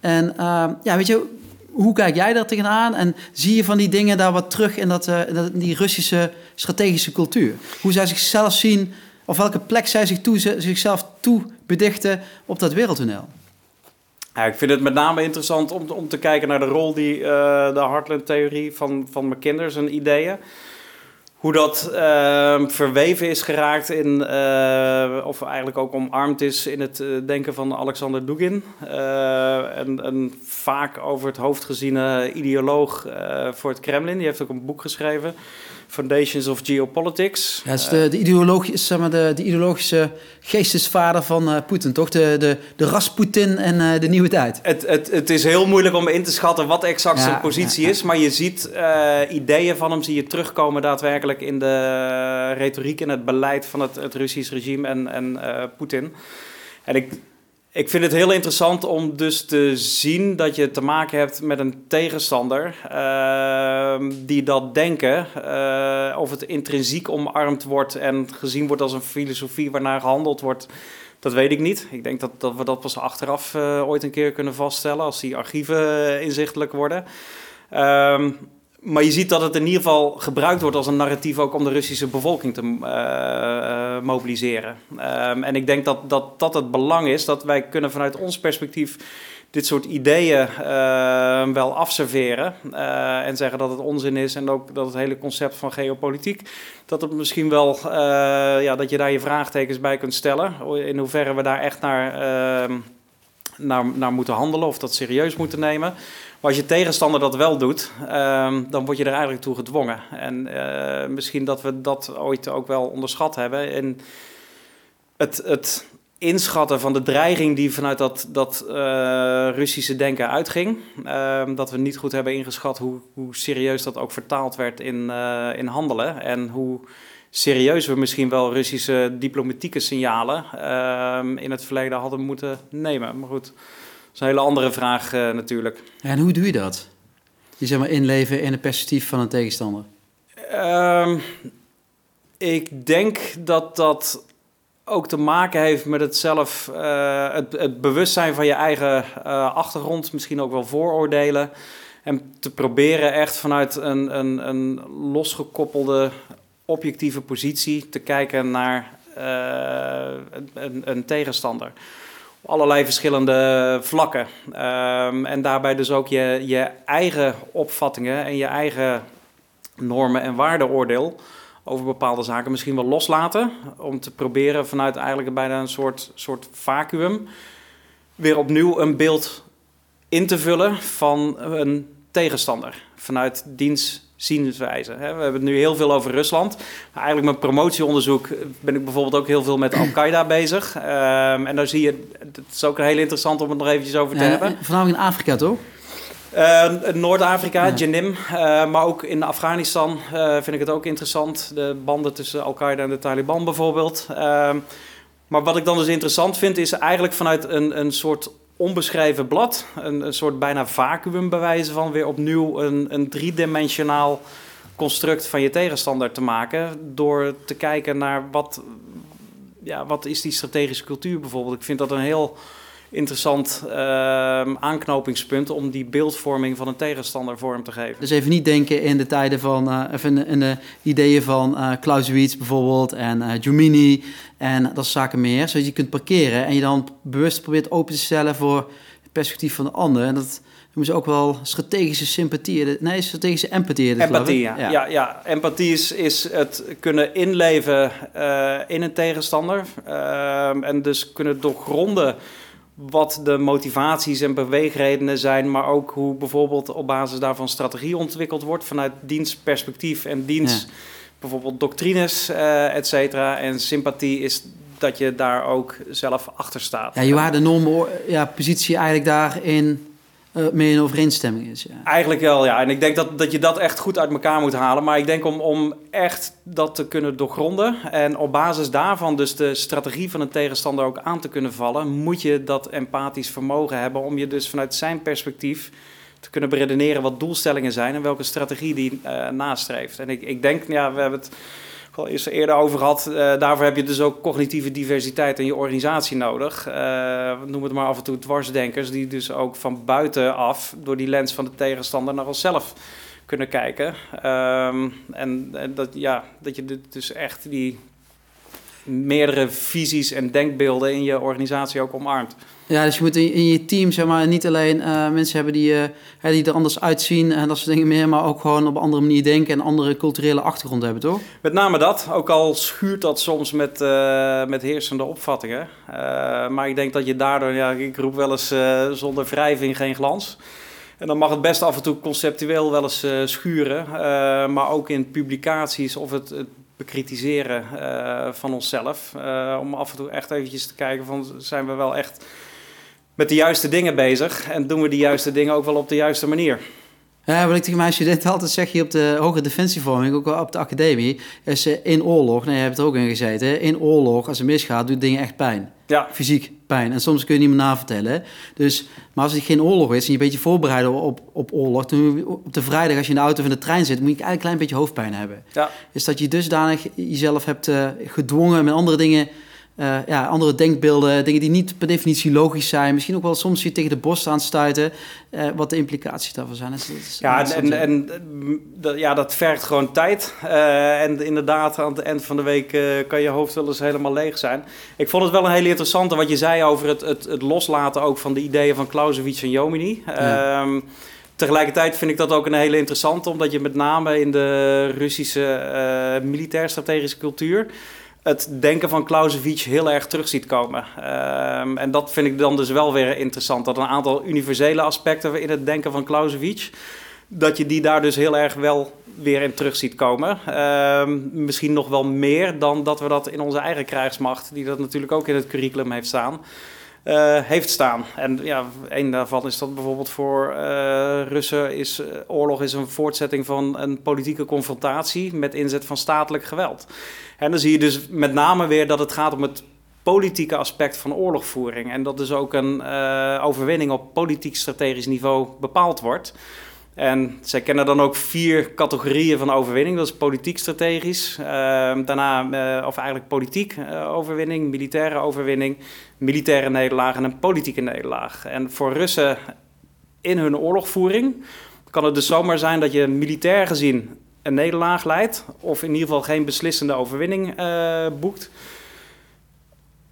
En uh, ja, weet je, hoe kijk jij daar tegenaan? En zie je van die dingen daar wat terug in, dat, uh, die Russische strategische cultuur? Hoe zij zichzelf zien, of welke plek zij zich toe, zichzelf toe bedichten op dat wereldtoneel? Ja, ik vind het met name interessant om, om te kijken naar de rol die uh, de Heartland-theorie van, van McKinder zijn ideeën. Hoe dat uh, verweven is geraakt in, uh, of eigenlijk ook omarmd is in het denken van Alexander Dugin. en, een vaak over het hoofd geziene ideoloog voor het Kremlin. Die heeft ook een boek geschreven. Foundations of Geopolitics. Ja, is de, de, zeg maar, de, de ideologische geestesvader van uh, Poetin, toch? De, de, de Rasputin en uh, de nieuwe tijd. Het, het, het is heel moeilijk om in te schatten wat exact ja, zijn positie ja. is. Maar je ziet uh, ideeën van hem zie je terugkomen daadwerkelijk in de retoriek en het beleid van het, het Russisch regime en, en Poetin. En ik, ik vind het heel interessant om dus te zien dat je te maken hebt met een tegenstander uh, die dat denken, uh, of het intrinsiek omarmd wordt en gezien wordt als een filosofie waarnaar gehandeld wordt, dat weet ik niet. Ik denk dat, dat we dat pas achteraf uh, ooit een keer kunnen vaststellen als die archieven inzichtelijk worden. Ehm, maar je ziet dat het in ieder geval gebruikt wordt als een narratief ook om de Russische bevolking te uh, mobiliseren. Um, en ik denk dat, dat dat het belang is, dat wij kunnen vanuit ons perspectief dit soort ideeën uh, wel afserveren uh, en zeggen dat het onzin is en ook dat het hele concept van geopolitiek, dat het misschien wel, ja, dat je daar je vraagtekens bij kunt stellen, in hoeverre we daar echt naar, ehm, naar, moeten handelen of dat serieus moeten nemen. Maar als je tegenstander dat wel doet, um, dan word je er eigenlijk toe gedwongen. En uh, misschien dat we dat ooit ook wel onderschat hebben. En het, het inschatten van de dreiging die vanuit dat, dat uh, Russische denken uitging. Uh, dat we niet goed hebben ingeschat hoe, hoe serieus dat ook vertaald werd in, uh, in handelen. En hoe serieus we misschien wel Russische diplomatieke signalen ehm, in het verleden hadden moeten nemen. Maar goed is een hele andere vraag uh, natuurlijk. En hoe doe je dat? Je zeg maar inleven in het perspectief van een tegenstander. Um, ik denk dat dat ook te maken heeft met het zelf, uh, het, het, bewustzijn van je eigen uh, achtergrond, misschien ook wel vooroordelen. En te proberen echt vanuit een, een, een losgekoppelde, objectieve positie te kijken naar een, een tegenstander allerlei verschillende vlakken. Um, en daarbij dus ook je, je eigen opvattingen en je eigen normen en waardeoordeel over bepaalde zaken misschien wel loslaten. Om te proberen vanuit eigenlijk bijna een soort, soort vacuüm weer opnieuw een beeld in te vullen van een tegenstander. Vanuit diens zienswijze. We hebben het nu heel veel over Rusland. Maar eigenlijk mijn promotieonderzoek ben ik bijvoorbeeld ook heel veel met Al-Qaeda bezig. Um, en daar zie je, het is ook heel interessant om het nog eventjes over te Ja, hebben. Voornamelijk in Afrika, toch? Uh, Noord-Afrika, Ja. Jenim, uh, maar ook in Afghanistan uh, vind ik het ook interessant. De banden tussen Al-Qaeda en de Taliban bijvoorbeeld. Ehm, maar wat ik dan dus interessant vind, is eigenlijk vanuit een, een soort onbeschreven blad, een, soort bijna vacuüm bewijzen van weer opnieuw een, een driedimensionaal construct van je tegenstander te maken. Door te kijken naar wat, ja, wat is die strategische cultuur bijvoorbeeld. Ik vind dat een heel interessant ehm, aanknopingspunt om die beeldvorming van een tegenstander vorm te geven. Dus even niet denken in de tijden van, eh, even in de, in de ideeën van eh Clausewitz bijvoorbeeld en eh Giumini en dat soort zaken meer. Zodat je kunt parkeren en je dan bewust probeert open te stellen voor het perspectief van de ander. En dat noemen ze ook wel strategische sympathie. Nee, strategische empathie. Empathie, ja. Ja. ja, Empathie is, is het kunnen inleven in een tegenstander. Ehm, en dus kunnen doorgronden wat de motivaties en beweegredenen zijn, maar ook hoe bijvoorbeeld op basis daarvan strategie ontwikkeld wordt vanuit dienstperspectief en dienst, Ja. bijvoorbeeld doctrines, eh et cetera. En sympathie is dat je daar ook zelf achter staat. Ja, je waar de normen, ja, positie eigenlijk daarin eh mee in overeenstemming is. Ja. Eigenlijk wel, ja. En ik denk dat, dat je dat echt goed uit elkaar moet halen. Maar ik denk om, om echt dat te kunnen doorgronden... en op basis daarvan dus de strategie van een tegenstander ook aan te kunnen vallen... moet je dat empathisch vermogen hebben... om je dus vanuit zijn perspectief te kunnen beredeneren wat doelstellingen zijn... en welke strategie die eh, nastreeft. En ik, ik denk, ja, we hebben het al eerst eerder over gehad. eh, daarvoor heb je dus ook cognitieve diversiteit in je organisatie nodig. Eh noem het maar af en toe dwarsdenkers, die dus ook van buitenaf door die lens van de tegenstander naar onszelf kunnen kijken. Ehm, en, en dat, ja, dat je dus echt die meerdere visies en denkbeelden in je organisatie ook omarmt. Ja, dus je moet in, je team zeg maar, niet alleen eh, mensen hebben die, eh, die er anders uitzien en dat soort dingen meer, maar ook gewoon op een andere manier denken en andere culturele achtergrond hebben, toch? Met name dat, ook al schuurt dat soms met, eh, met heersende opvattingen. Maar ik denk dat je daardoor, ja, ik roep wel eens zonder wrijving geen glans. En dan mag het best af en toe conceptueel wel eens schuren. maar ook in publicaties of het, het bekritiseren van onszelf. Om af en toe echt eventjes te kijken van zijn we wel echt met de juiste dingen bezig. En doen we die juiste dingen ook wel op de juiste manier. Ja, wat ik tegen mijn studenten altijd zeg hier op de hogere defensievorming, ook wel op de academie, is eh, in oorlog, nee, je hebt er ook in gezeten, in oorlog, als het misgaat, doet dingen echt pijn. Ja, Fysiek pijn. En soms kun je niet meer navertellen. Dus, maar als het geen oorlog is en je een beetje voorbereiden op, op oorlog, dan op de vrijdag als je in de auto of in de trein zit, moet je eigenlijk een klein beetje hoofdpijn hebben. ja. is dat je dusdanig jezelf hebt eh, gedwongen met andere dingen, eh, ja, andere denkbeelden, dingen die niet per definitie logisch zijn. Misschien ook wel soms je tegen de borst aanstuiten, eh wat de implicaties daarvan zijn. Dus dat is- Ja, en, en mm, ja, dat vergt gewoon tijd. Eh, en inderdaad, aan het eind van de week kan je hoofd wel eens helemaal leeg zijn. Ik vond het wel een hele interessante wat je zei over het, het, het loslaten ook van de ideeën van Clausewitz en Jomini. Ja. Ehm, tegelijkertijd vind ik dat ook een hele interessante, omdat je met name in de Russische eh, militair-strategische cultuur het denken van Clausewitz heel erg terug ziet komen. Ehm, en dat vind ik dan dus wel weer interessant. Dat een aantal universele aspecten in het denken van Clausewitz... dat je die daar dus heel erg wel weer in terug ziet komen. Ehm, misschien nog wel meer dan dat we dat in onze eigen krijgsmacht... die dat natuurlijk ook in het curriculum heeft staan... eh, heeft staan. En ja, een daarvan is dat bijvoorbeeld voor eh, Russen is eh, oorlog is een voortzetting van een politieke confrontatie met inzet van statelijk geweld. En dan zie je dus met name weer dat het gaat om het politieke aspect van oorlogvoering. En dat dus ook een eh, overwinning op politiek-strategisch niveau bepaald wordt. En zij kennen dan ook vier categorieën van overwinning. Dat is politiek-strategisch, eh, daarna, eh, of eigenlijk politiek eh, overwinning, militaire overwinning, militaire nederlaag en een politieke nederlaag. En voor Russen in hun oorlogvoering kan het dus zomaar zijn dat je militair gezien een nederlaag leidt, of in ieder geval geen beslissende overwinning eh, boekt.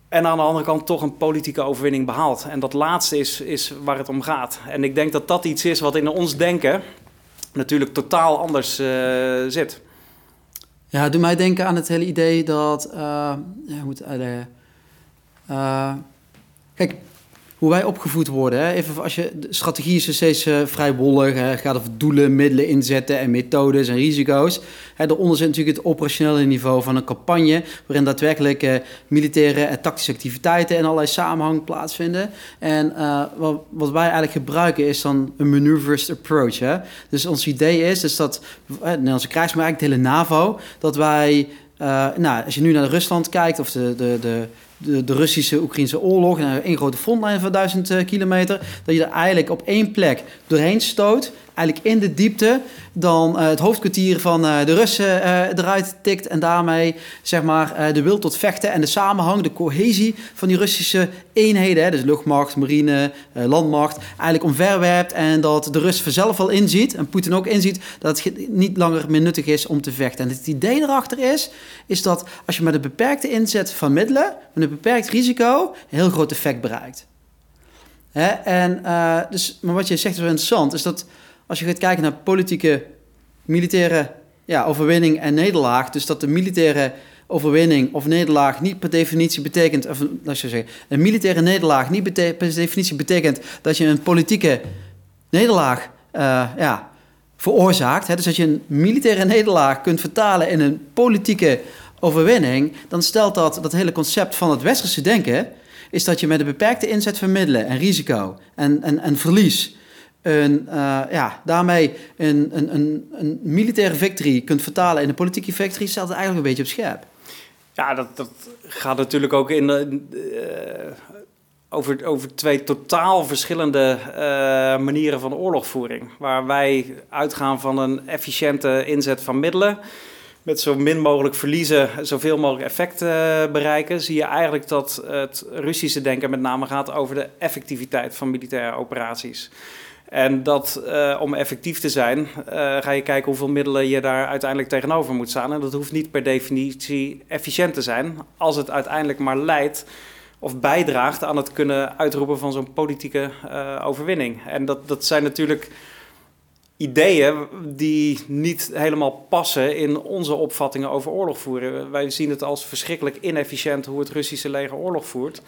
En aan de andere kant toch een politieke overwinning behaalt. En dat laatste is, is waar het om gaat. En ik denk dat dat iets is wat in ons denken natuurlijk totaal anders eh, zit. Ja, doe mij denken aan het hele idee dat... eh, ja, kijk, hoe wij opgevoed worden. Hè? Even als je, de strategie is steeds eh, vrij wollig. Hè? Gaat over doelen, middelen inzetten en methodes en risico's. Hè, daaronder zit natuurlijk het operationele niveau van een campagne... waarin daadwerkelijk eh, militaire en tactische activiteiten... in allerlei samenhang plaatsvinden. En eh, wat, wat wij eigenlijk gebruiken is dan een maneuverist approach. Hè? Dus ons idee is dus dat... De Nederlandse krijgsmacht, eigenlijk de hele NAVO... dat wij... nou, als je nu naar Rusland kijkt of de, de, de, de, de Russische-Oekraïnse oorlog, en één grote frontlijn van duizend eh, kilometer, dat je er eigenlijk op één plek doorheen stoot, eigenlijk in de diepte, dan eh, het hoofdkwartier van eh, de Russen eh, eruit tikt en daarmee zeg maar de wil tot vechten en de samenhang, de cohesie van die Russische eenheden, hè, dus luchtmacht, marine, landmacht, eigenlijk omverwerpt en dat de Rus vanzelf wel inziet en Poetin ook inziet dat het niet langer meer nuttig is om te vechten. En het idee erachter is, is dat als je met een beperkte inzet van middelen, met een beperkt risico, een heel groot effect bereikt. Hè? En, dus, maar wat je zegt is wel interessant, is dat als je gaat kijken naar politieke, militaire ja, overwinning en nederlaag, dus dat de militaire overwinning of nederlaag niet per definitie betekent, of je zeggen, een militaire nederlaag niet per definitie betekent dat je een politieke nederlaag eh, ja, veroorzaakt. Hè? Dus als je een militaire nederlaag kunt vertalen in een politieke overwinning, dan stelt dat dat hele concept van het westerse denken, is dat je met een beperkte inzet van middelen en risico en, en, en verlies, eh, ja, daarmee een, een, een, een militaire victory kunt vertalen in een politieke victory, stelt het eigenlijk een beetje op scherp. Ja, dat, dat gaat natuurlijk ook in, eh, over, over twee totaal verschillende eh, manieren van oorlogvoering. Waar wij uitgaan van een efficiënte inzet van middelen. Met zo min mogelijk verliezen, zoveel mogelijk effect bereiken. Zie je eigenlijk dat het Russische denken met name gaat over de effectiviteit van militaire operaties. En dat eh, om effectief te zijn, eh, ga je kijken hoeveel middelen je daar uiteindelijk tegenover moet staan. En dat hoeft niet per definitie efficiënt te zijn, als het uiteindelijk maar leidt of bijdraagt aan het kunnen uitroepen van zo'n politieke eh, overwinning. En dat, dat zijn natuurlijk ideeën die niet helemaal passen in onze opvattingen over oorlog voeren. Wij zien het als verschrikkelijk inefficiënt hoe het Russische leger oorlog voert.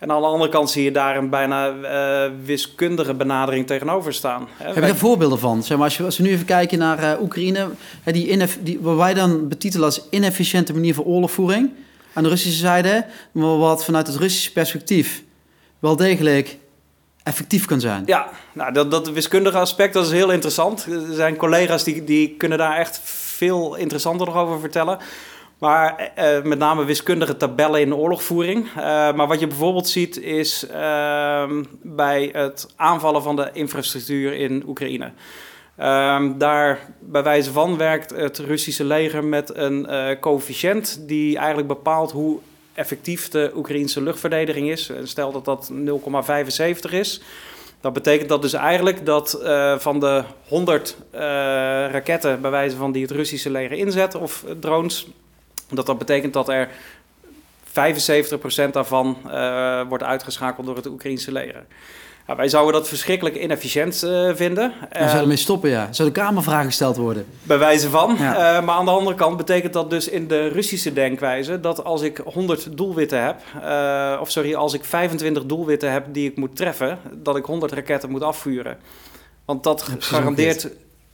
En aan de andere kant zie je daar een bijna eh, wiskundige benadering tegenover staan. Heb je daar voorbeelden van? Zeg maar, als, je, als we nu even kijken naar eh, Oekraïne, hè, die, ineff- die, wat wij dan betitelen als inefficiënte manier van oorlogvoering aan de Russische zijde, maar wat vanuit het Russische perspectief wel degelijk effectief kan zijn. Ja, nou, dat, dat wiskundige aspect dat is heel interessant. Er zijn collega's die, die kunnen daar echt veel interessanter nog over vertellen. Maar eh, met name wiskundige tabellen in de oorlogvoering. Eh, maar wat je bijvoorbeeld ziet is ehm, bij het aanvallen van de infrastructuur in Oekraïne. Ehm, daar bij wijze van werkt het Russische leger met een eh, coëfficiënt die eigenlijk bepaalt hoe effectief de Oekraïnse luchtverdediging is. En Stel dat dat 0,75 is. Dat betekent dat dus eigenlijk dat eh, van de 100 eh, raketten bij wijze van die het Russische leger inzet of eh, drones, dat dat betekent dat er 75% daarvan eh, wordt uitgeschakeld door het Oekraïnse leger. Ja, wij zouden dat verschrikkelijk inefficiënt eh, vinden. Dan Eh, zou ermee stoppen, ja. Zou de Kamervraag gesteld worden? bij wijze van. Ja. Eh, maar aan de andere kant betekent dat dus in de Russische denkwijze dat als ik 100 doelwitten heb, of sorry, als ik 25 doelwitten heb die ik moet treffen, dat ik 100 raketten moet afvuren. Want dat garandeert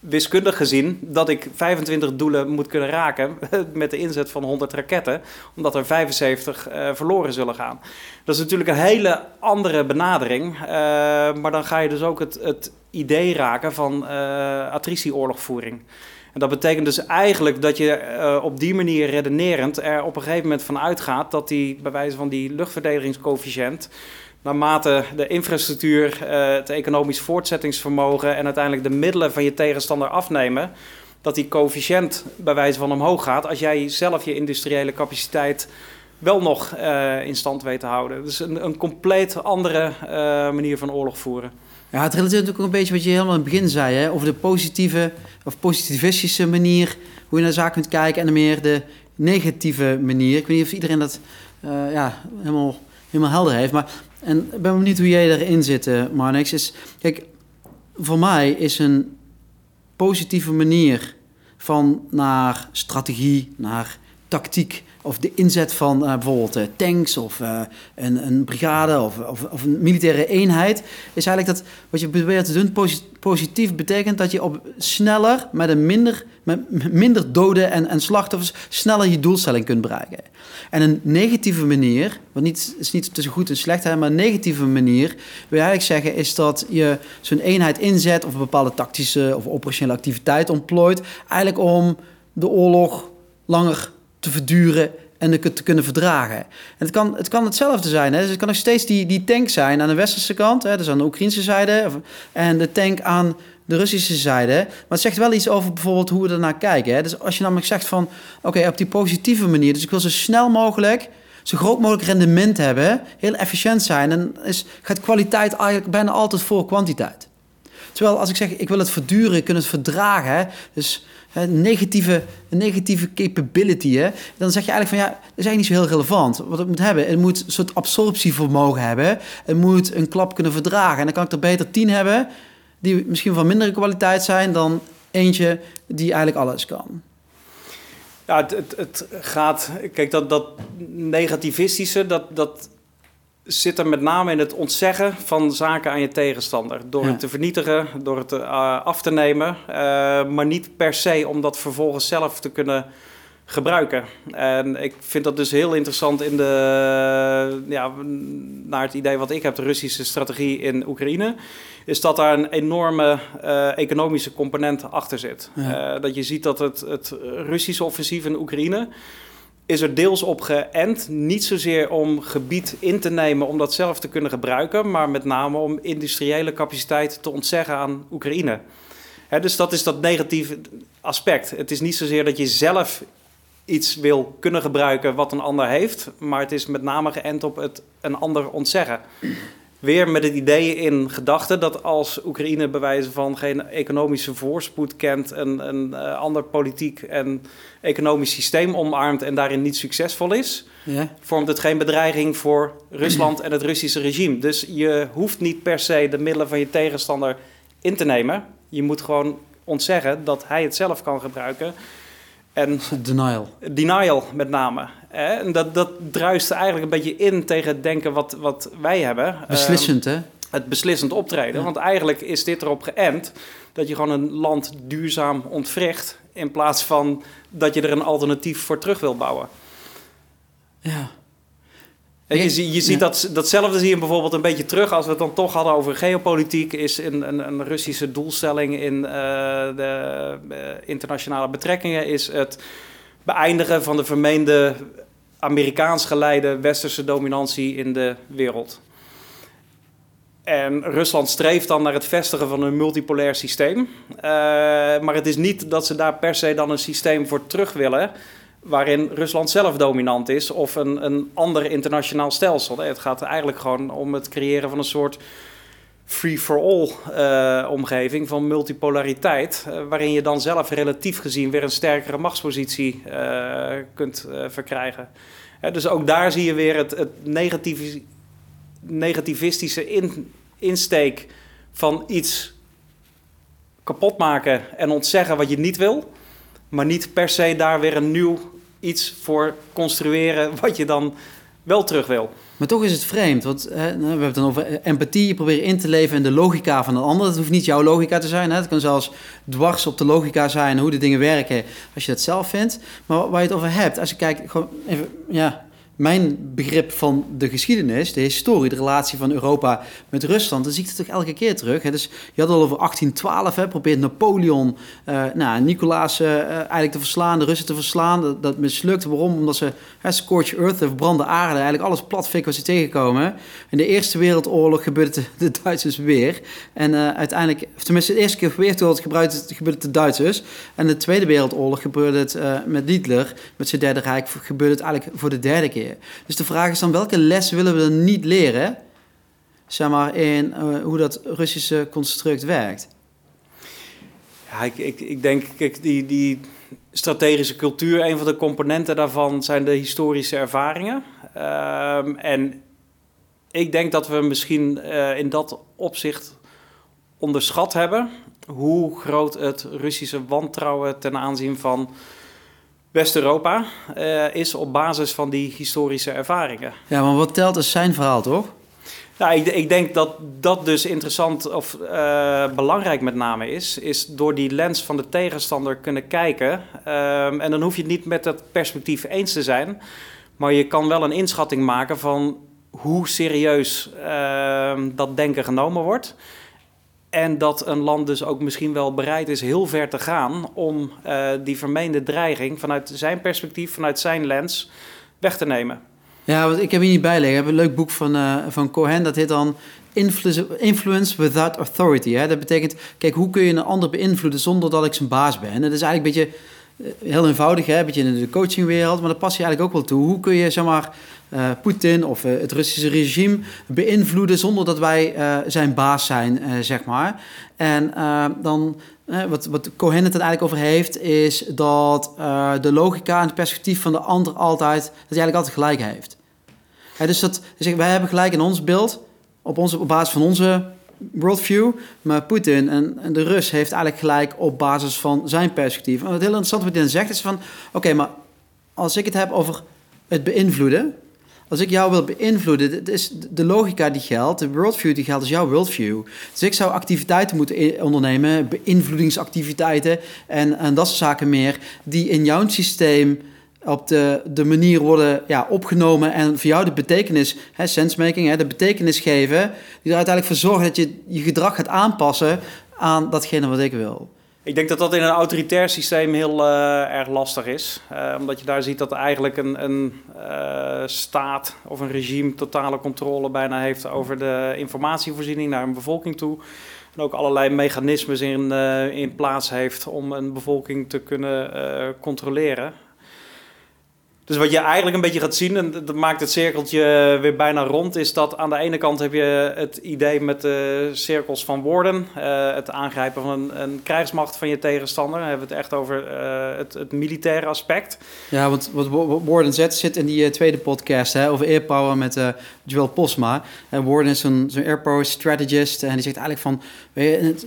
wiskundig gezien dat ik 25 doelen moet kunnen raken met de inzet van 100 raketten, omdat er 75 eh, verloren zullen gaan. Dat is natuurlijk een hele andere benadering, eh, maar dan ga je dus ook het, het idee raken van eh attritieoorlogvoering. En dat betekent dus eigenlijk dat je op die manier redenerend er op een gegeven moment van uitgaat dat die, bij wijze van die luchtverdedigingscoëfficiënt, naarmate de infrastructuur, eh, het economisch voortzettingsvermogen en uiteindelijk de middelen van je tegenstander afnemen, dat die coëfficiënt bij wijze van omhoog gaat als jij zelf je industriële capaciteit wel nog eh, in stand weet te houden. Dus een, een compleet andere eh, manier van oorlog voeren. Ja, het relateert natuurlijk ook een beetje wat je helemaal in het begin zei, hè? over de positieve of positivistische manier hoe je naar de zaak kunt kijken en de meer de negatieve manier. Ik weet niet of iedereen dat ja, helemaal, helemaal helder heeft, maar en ik ben benieuwd hoe jij erin zit, eh, Marnix. Is, kijk, voor mij is een positieve manier van naar strategie, naar tactiek of de inzet van eh, bijvoorbeeld eh, tanks of eh, een, een brigade of, of, of een militaire eenheid, is eigenlijk dat wat je probeert te doen posi- positief betekent dat je op sneller met een minder, met minder doden en, en slachtoffers sneller je doelstelling kunt bereiken. En een negatieve manier, wat niet, is niet tussen goed en slecht, maar een negatieve manier wil je eigenlijk zeggen is dat je zo'n eenheid inzet of een bepaalde tactische of operationele activiteit ontplooit, eigenlijk om de oorlog langer te verduren en te kunnen verdragen. En het kan, het kan hetzelfde zijn. Hè? Dus het kan nog steeds die, die tank zijn aan de westerse kant, hè? dus aan de Oekraïnse zijde, of- en de tank aan de Russische zijde. Maar het zegt wel iets over bijvoorbeeld hoe we ernaar kijken. Hè? Dus als je namelijk zegt van, oké, op die positieve manier, dus ik wil zo snel mogelijk, zo groot mogelijk rendement hebben, heel efficiënt zijn, dan is, gaat kwaliteit eigenlijk bijna altijd voor kwantiteit. Terwijl als ik zeg, ik wil het verduren, kunnen het verdragen, dus hè, negatieve, een negatieve capability, hè, dan zeg je eigenlijk van ja, dat is eigenlijk niet zo heel relevant. Wat het moet hebben, het moet een soort absorptievermogen hebben, het moet een klap kunnen verdragen. En dan kan ik er beter tien hebben, die misschien van mindere kwaliteit zijn dan eentje die eigenlijk alles kan. Ja, het, het, het gaat. Kijk, dat, dat negativistische, dat, dat zit er met name in het ontzeggen van zaken aan je tegenstander. Door Ja. het te vernietigen, door het eh, af te nemen. eh, maar niet per se om dat vervolgens zelf te kunnen gebruiken. En ik vind dat dus heel interessant in de, ja, naar het idee wat ik heb, de Russische strategie in Oekraïne, is dat daar een enorme eh, economische component achter zit. Ja. Dat je ziet dat het, het Russische offensief in Oekraïne is er deels op geënt, niet zozeer om gebied in te nemen om dat zelf te kunnen gebruiken, maar met name om industriële capaciteit te ontzeggen aan Oekraïne. Dus dat is dat negatieve aspect. Het is niet zozeer dat je zelf iets wil kunnen gebruiken wat een ander heeft, maar het is met name geënt op het een ander ontzeggen. Weer met het idee in gedachten dat als Oekraïne bij wijze van geen economische voorspoed kent, een, een eh, ander politiek en economisch systeem omarmt en daarin niet succesvol is, Ja? vormt het geen bedreiging voor Rusland en het Russische regime. Dus je hoeft niet per se de middelen van je tegenstander in te nemen. Je moet gewoon ontzeggen dat hij het zelf kan gebruiken. En Denial. denial met name. Hè? En dat, dat druist eigenlijk een beetje in tegen het denken wat, wat wij hebben. Beslissend, hè? Ehm, het beslissend optreden. Ja. Want eigenlijk is dit erop geënt dat je gewoon een land duurzaam ontwricht... in plaats van dat je er een alternatief voor terug wil bouwen. Ja. En je, zie- je ziet Ja. dat, datzelfde zie je bijvoorbeeld een beetje terug als we het dan toch hadden over geopolitiek. Is een, een, een Russische doelstelling in eh, de eh, internationale betrekkingen is het beëindigen van de vermeende Amerikaans geleide westerse dominantie in de wereld. En Rusland streeft dan naar het vestigen van een multipolair systeem. Eh, maar het is niet dat ze daar per se dan een systeem voor terug willen waarin Rusland zelf dominant is of een, een ander internationaal stelsel. Het gaat eigenlijk gewoon om het creëren van een soort free-for-all eh, omgeving van multipolariteit, eh, waarin je dan zelf relatief gezien weer een sterkere machtspositie eh, kunt verkrijgen. Dus ook daar zie je weer het, het negativistische in, insteek van iets kapot maken en ontzeggen wat je niet wil, maar niet per se daar weer een nieuw iets voor construeren wat je dan wel terug wil. Maar toch is het vreemd, want hè, we hebben het dan over empathie. Je probeert in te leven in de logica van een ander. Dat hoeft niet jouw logica te zijn. Hè. Het kan zelfs dwars op de logica zijn hoe de dingen werken als je dat zelf vindt. Maar waar je het over hebt, als je kijkt, gewoon even, ja, mijn begrip van de geschiedenis, de historie, de relatie van Europa met Rusland, dan zie ik het toch elke keer terug. Hè. Dus je had al over 1812, hè, probeert Napoleon, eh nou, Nicolaas eh, eh, eigenlijk te verslaan, de Russen te verslaan. Dat, dat mislukt. Waarom? Omdat ze hè, scorch earth, verbrande aarde, eigenlijk alles platfikken wat ze tegenkomen. In de Eerste Wereldoorlog gebeurde het de, Duitsers weer. En uiteindelijk, of tenminste de eerste keer Wereldoorlog het, gebeurde het de Duitsers. En de Tweede Wereldoorlog gebeurde het met Hitler, met zijn Derde Rijk, gebeurde het eigenlijk voor de derde keer. Dus de vraag is dan, welke les willen we dan niet leren? Zeg maar, in eh, hoe dat Russische construct werkt. Ja, ik, ik, denk, kijk, die, die strategische cultuur, een van de componenten daarvan zijn de historische ervaringen. Ehm, en ik denk dat we misschien eh, in dat opzicht onderschat hebben hoe groot het Russische wantrouwen ten aanzien van West-Europa uh, is op basis van die historische ervaringen. Ja, maar wat telt is zijn verhaal, toch? Nou, ik, ik, denk dat dat dus interessant of uh, belangrijk met name is. Is door die lens van de tegenstander kunnen kijken. Um, en dan hoef je het niet met het perspectief eens te zijn. Maar je kan wel een inschatting maken van hoe serieus uh, dat denken genomen wordt. En dat een land dus ook misschien wel bereid is heel ver te gaan om uh, die vermeende dreiging vanuit zijn perspectief, vanuit zijn lens, weg te nemen. Ja, want ik heb hier niet bij liggen. Ik heb een leuk boek van, uh, van Cohen, dat heet dan Influence Without Authority. Dat betekent, kijk, hoe kun je een ander beïnvloeden zonder dat ik zijn baas ben? En dat is eigenlijk een beetje eh, heel eenvoudig, hè? een beetje in de coachingwereld, maar dat past je eigenlijk ook wel toe. Hoe kun je, zeg maar, uh, Poetin of uh, het Russische regime beïnvloeden zonder dat wij zijn baas zijn, zeg maar. En dan, wat, wat Cohen het eigenlijk over heeft, is dat de logica en het perspectief van de ander altijd, dat hij eigenlijk altijd gelijk heeft. dus dat, dus wij hebben gelijk in ons beeld, op, onze, op basis van onze worldview. Maar Poetin en, en, de Rus heeft eigenlijk gelijk op basis van zijn perspectief. En wat heel interessant wat hij dan zegt is van... Oké, maar als ik het heb over het beïnvloeden... Als ik jou wil beïnvloeden, dit is de logica die geldt, de worldview die geldt, is jouw worldview. Dus ik zou activiteiten moeten ondernemen, beïnvloedingsactiviteiten en, en dat soort zaken meer, die in jouw systeem op de, de manier worden ja, opgenomen en voor jou de betekenis, hè, hè, de betekenis geven, die er uiteindelijk voor zorgen dat je je gedrag gaat aanpassen aan datgene wat ik wil. Ik denk dat dat in een autoritair systeem heel uh, erg lastig is. Uh, omdat je daar ziet dat eigenlijk een, een uh, staat of een regime totale controle bijna heeft over de informatievoorziening naar een bevolking toe. En ook allerlei mechanismes in, in plaats heeft om een bevolking te kunnen controleren. Dus wat je eigenlijk een beetje gaat zien, en dat maakt het cirkeltje weer bijna rond, is dat aan de ene kant heb je het idee met de cirkels van woorden, uh, het aangrijpen van een, een, krijgsmacht van je tegenstander. Dan hebben we het echt over uh, het, militaire aspect. Ja, want wat Warden Z zit in die tweede podcast hè, over airpower met Joel Posma. En Warden is zo'n zo airpower strategist en die zegt eigenlijk van,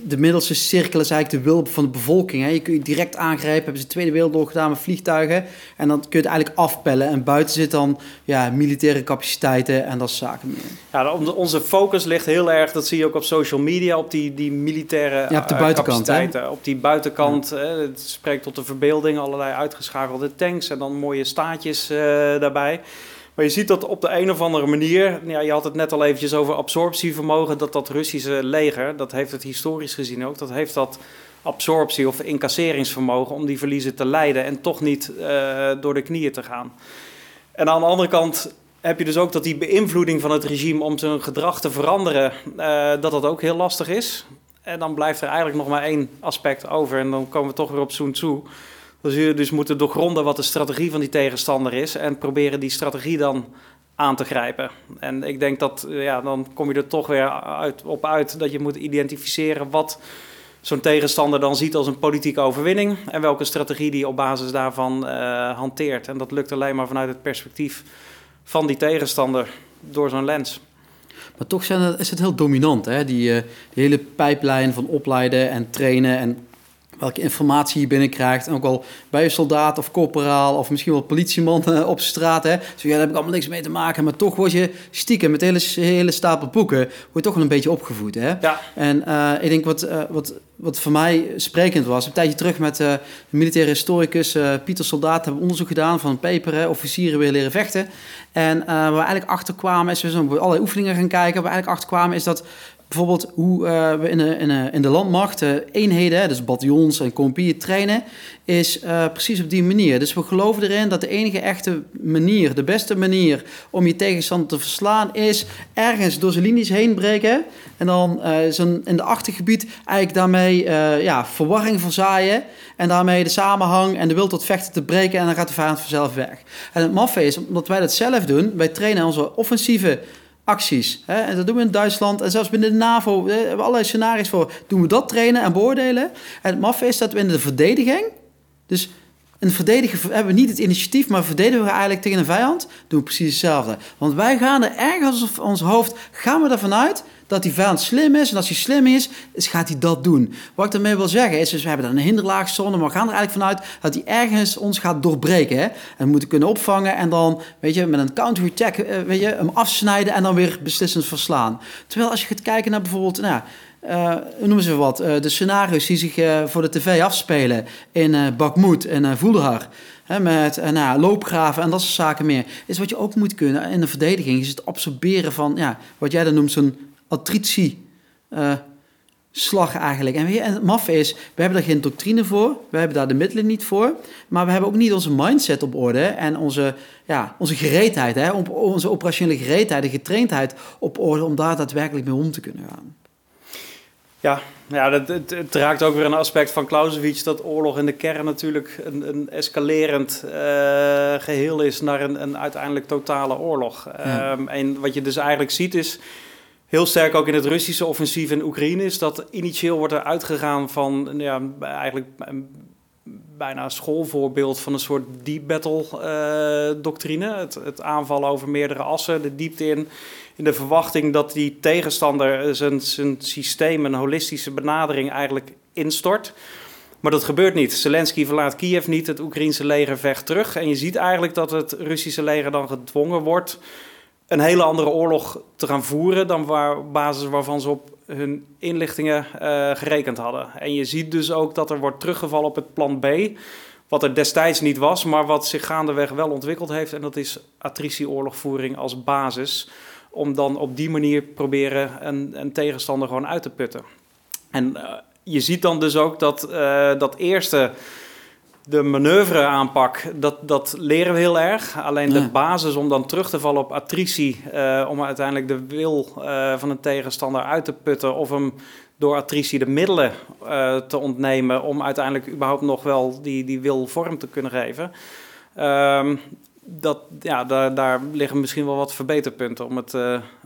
de middelste cirkel is eigenlijk de wil van de bevolking. Hè. Je kunt je direct aangrijpen, hebben ze de Tweede Wereldoorlog gedaan met vliegtuigen en dan kun je het eigenlijk af afpellen. En buiten zit dan ja, militaire capaciteiten en dat soort zaken meer. Ja, onze focus ligt heel erg, dat zie je ook op social media, op die, die militaire ja, op de buitenkant, capaciteiten. Hè? Op die buitenkant, ja. het spreekt tot de verbeelding, allerlei uitgeschakelde tanks en dan mooie staatjes uh, daarbij. Maar je ziet dat op de een of andere manier, ja, je had het net al eventjes over absorptievermogen, dat dat Russische leger, dat heeft het historisch gezien ook, dat heeft dat absorptie of incasseringsvermogen om die verliezen te leiden en toch niet uh, door de knieën te gaan. En aan de andere kant heb je dus ook dat die beïnvloeding van het regime om zijn gedrag te veranderen, uh, dat dat ook heel lastig is. En dan blijft er eigenlijk nog maar één aspect over en dan komen we toch weer op Sun Tzu. Dan zul je dus moeten doorgronden wat de strategie van die tegenstander is en proberen die strategie dan aan te grijpen. En ik denk dat, ja, dan kom je er toch weer uit, op uit dat je moet identificeren wat zo'n tegenstander dan ziet als een politieke overwinning en welke strategie die op basis daarvan uh, hanteert. En dat lukt alleen maar vanuit het perspectief van die tegenstander door zo'n lens. Maar toch zijn is het heel dominant, hè? Die, uh, die hele pijplijn van opleiden en trainen en welke informatie je binnenkrijgt. En ook al bij je soldaat of corporaal of misschien wel politieman uh, op straat. Hè. Dus ja, daar heb ik allemaal niks mee te maken. Maar toch word je stiekem met hele, hele stapel boeken... word je toch wel een beetje opgevoed. Hè? Ja. En uh, ik denk wat, uh, wat, wat voor mij sprekend was... een tijdje terug met de militaire historicus Pieter Soldaat... hebben we onderzoek gedaan van een paper... Hè, officieren weer leren vechten. En waar we eigenlijk achter kwamen... is we zijn allerlei oefeningen gaan kijken... waar we eigenlijk achter kwamen is dat bijvoorbeeld hoe uh, we in de, in, de, in de landmacht eenheden, dus bataljons en compagnieën trainen, is uh, precies op die manier. Dus we geloven erin dat de enige echte manier, de beste manier om je tegenstander te verslaan, is ergens door zijn linies heen breken en dan zijn, in de achtergebied eigenlijk daarmee ja, verwarring verzaaien en daarmee de samenhang en de wil tot vechten te breken en dan gaat de vijand vanzelf weg. En het maffe is, omdat wij dat zelf doen, wij trainen onze offensieve acties. Hè? En dat doen we in Duitsland en zelfs binnen de NAVO. We hebben allerlei scenario's voor. Doen we dat trainen en beoordelen. En het maffe is dat we in de verdediging, dus een verdedigen hebben we niet het initiatief, maar verdedigen we eigenlijk tegen een vijand, doen we precies hetzelfde. Want wij gaan er ergens op ons hoofd, gaan we ervan uit dat die vijand slim is. En als hij slim is, is gaat hij dat doen. Wat ik daarmee wil zeggen is, dus we hebben dan een hinderlaagzone, maar we gaan er eigenlijk vanuit dat hij ergens ons gaat doorbreken. Hè? En we moeten kunnen opvangen en dan, weet je, met een counter-attack, eh, weet je, hem afsnijden en dan weer beslissend verslaan. Terwijl als je gaat kijken naar bijvoorbeeld, nou, uh, noemen ze wat, uh, de scenario's die zich voor de tv afspelen in uh, Bakhmut en uh, met nou, loopgraven en dat soort zaken meer. Is wat je ook moet kunnen in de verdediging. Is het absorberen van, ja, wat jij dan noemt zo'n attritie slag eigenlijk. En, en het maf is, we hebben daar geen doctrine voor. We hebben daar de middelen niet voor. Maar we hebben ook niet onze mindset op orde. En onze, ja, onze gereedheid, hè, onze operationele gereedheid en getraindheid op orde... om daar daadwerkelijk mee om te kunnen gaan. Ja, ja dat, het, het, raakt ook weer een aspect van Clausewitz dat oorlog in de kern natuurlijk een, een escalerend uh, geheel is naar een, een uiteindelijk totale oorlog. Ja. Um, en wat je dus eigenlijk ziet is, heel sterk ook in het Russische offensief in Oekraïne, is dat initieel wordt er uitgegaan van ja, eigenlijk bijna schoolvoorbeeld van een soort deep battle uh, doctrine. Het, het aanvallen over meerdere assen, de diepte in in de verwachting dat die tegenstander zijn, zijn systeem, een holistische benadering eigenlijk instort. Maar dat gebeurt niet. Zelensky verlaat Kiev niet, het Oekraïense leger vecht terug. En je ziet eigenlijk dat het Russische leger dan gedwongen wordt een hele andere oorlog te gaan voeren dan waar, basis waarvan ze op hun inlichtingen uh, gerekend hadden. En je ziet dus ook dat er wordt teruggevallen op het plan B, wat er destijds niet was, maar wat zich gaandeweg wel ontwikkeld heeft. En dat is attritie-oorlogvoering als basis om dan op die manier proberen een, een tegenstander gewoon uit te putten. En uh, je ziet dan dus ook dat uh, dat eerste, de manoeuvre aanpak, dat, dat leren we heel erg. Alleen de basis om dan terug te vallen op attritie, uh, om uiteindelijk de wil van een tegenstander uit te putten of hem door attritie de middelen te ontnemen om uiteindelijk überhaupt nog wel die, die wil vorm te kunnen geven. Ehm, dat, ja, daar, daar liggen misschien wel wat verbeterpunten om het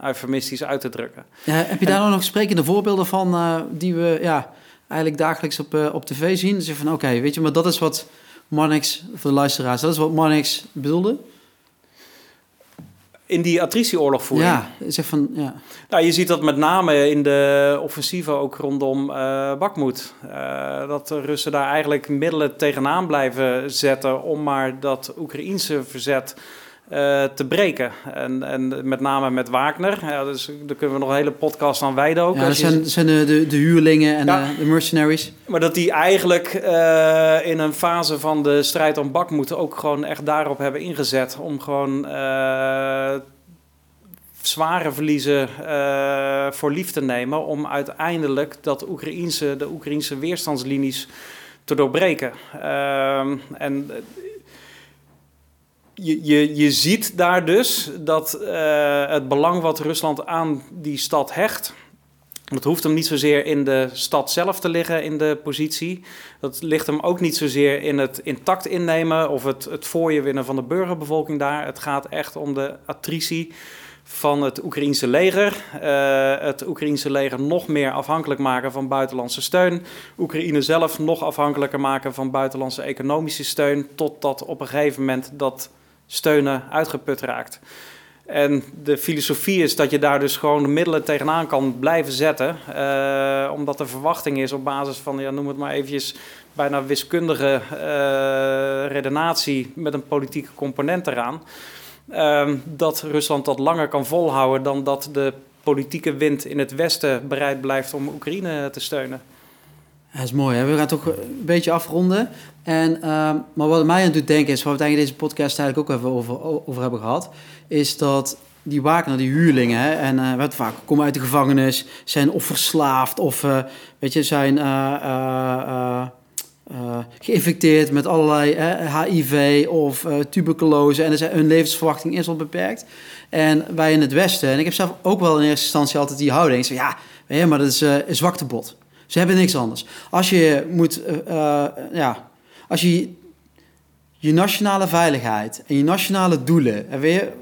eufemistisch uit te drukken. Ja, heb je daar en, nog sprekende voorbeelden van die we ja, eigenlijk dagelijks op, uh, op tv zien? Dus van oké, okay, weet je, maar dat is wat Marnix, voor de luisteraars, dat is wat Marnix bedoelde? in die attritieoorlogvoering. Ja, zeg van, ja. Nou, je ziet dat met name in de offensieven ook rondom uh, Bakmoed. Uh, dat de Russen daar eigenlijk middelen tegenaan blijven zetten om maar dat Oekraïense verzet te breken. En, en met name met Wagner. Ja, dus daar kunnen we nog een hele podcast aan wijden ook. Ja, dat zijn, zijn de, de, de, huurlingen en ja. de, de, mercenaries. Maar dat die eigenlijk uh, in een fase van de strijd om Bakmoed ook gewoon echt daarop hebben ingezet. Om gewoon uh, zware verliezen voor lief te nemen. Om uiteindelijk dat Oekraïense, de Oekraïense weerstandslinies te doorbreken. Ehm, en je, je, je ziet daar dus dat uh, het belang wat Rusland aan die stad hecht. Dat hoeft hem niet zozeer in de stad zelf te liggen, in de positie. Dat ligt hem ook niet zozeer in het intact innemen of het, het voor winnen van de burgerbevolking daar. Het gaat echt om de attritie van het Oekraïense leger. Uh, het Oekraïense leger nog meer afhankelijk maken van buitenlandse steun. Oekraïne zelf nog afhankelijker maken van buitenlandse economische steun. Totdat op een gegeven moment dat steunen uitgeput raakt. En de filosofie is dat je daar dus gewoon de middelen tegenaan kan blijven zetten. Uh, omdat de verwachting is op basis van, ja, noem het maar eventjes, bijna wiskundige uh, redenatie met een politieke component eraan. Uh, dat Rusland dat langer kan volhouden dan dat de politieke wind in het Westen bereid blijft om Oekraïne te steunen. Dat is mooi. Hè? We gaan toch een beetje afronden. En, uh, maar wat mij aan doet denken is, waar we het eigenlijk deze podcast eigenlijk ook even over, over hebben gehad, is dat die Wagner, die huurlingen, hè, en uh, wat vaak komen uit de gevangenis, zijn of verslaafd of uh, weet je, zijn uh, geïnfecteerd met allerlei HIV of tuberculose en zijn, hun levensverwachting is al beperkt. En wij in het Westen, en ik heb zelf ook wel in eerste instantie altijd die houding, ja maar dat is een zwaktebod. Ze hebben niks anders. Als je moet, ja, als je je nationale veiligheid en je nationale doelen en weer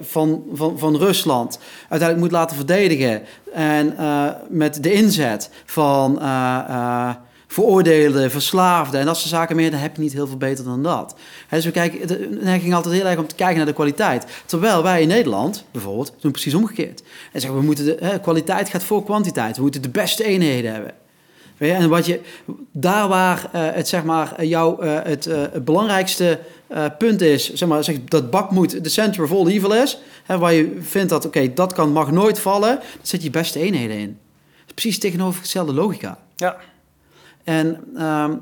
van, van, van Rusland uiteindelijk moet laten verdedigen en uh, met de inzet van uh, veroordeelden, verslaafden en dat soort zaken meer, dan heb je niet heel veel beter dan dat. Hè, dus we kijken, de neiging altijd heel erg om te kijken naar de kwaliteit. Terwijl wij in Nederland, bijvoorbeeld, doen precies omgekeerd. En zeggen we moeten de kwaliteit gaat voor kwantiteit. We moeten de beste eenheden hebben. En wat je, daar waar eh, het, zeg maar, jouw, eh, het, eh, het belangrijkste punt is, zeg maar, zeg, dat bakmoed de center of all evil is, hè, waar je vindt dat, oké, dat kan, mag nooit vallen, dan zet je beste eenheden in. Precies tegenovergestelde logica. Ja. En ehm,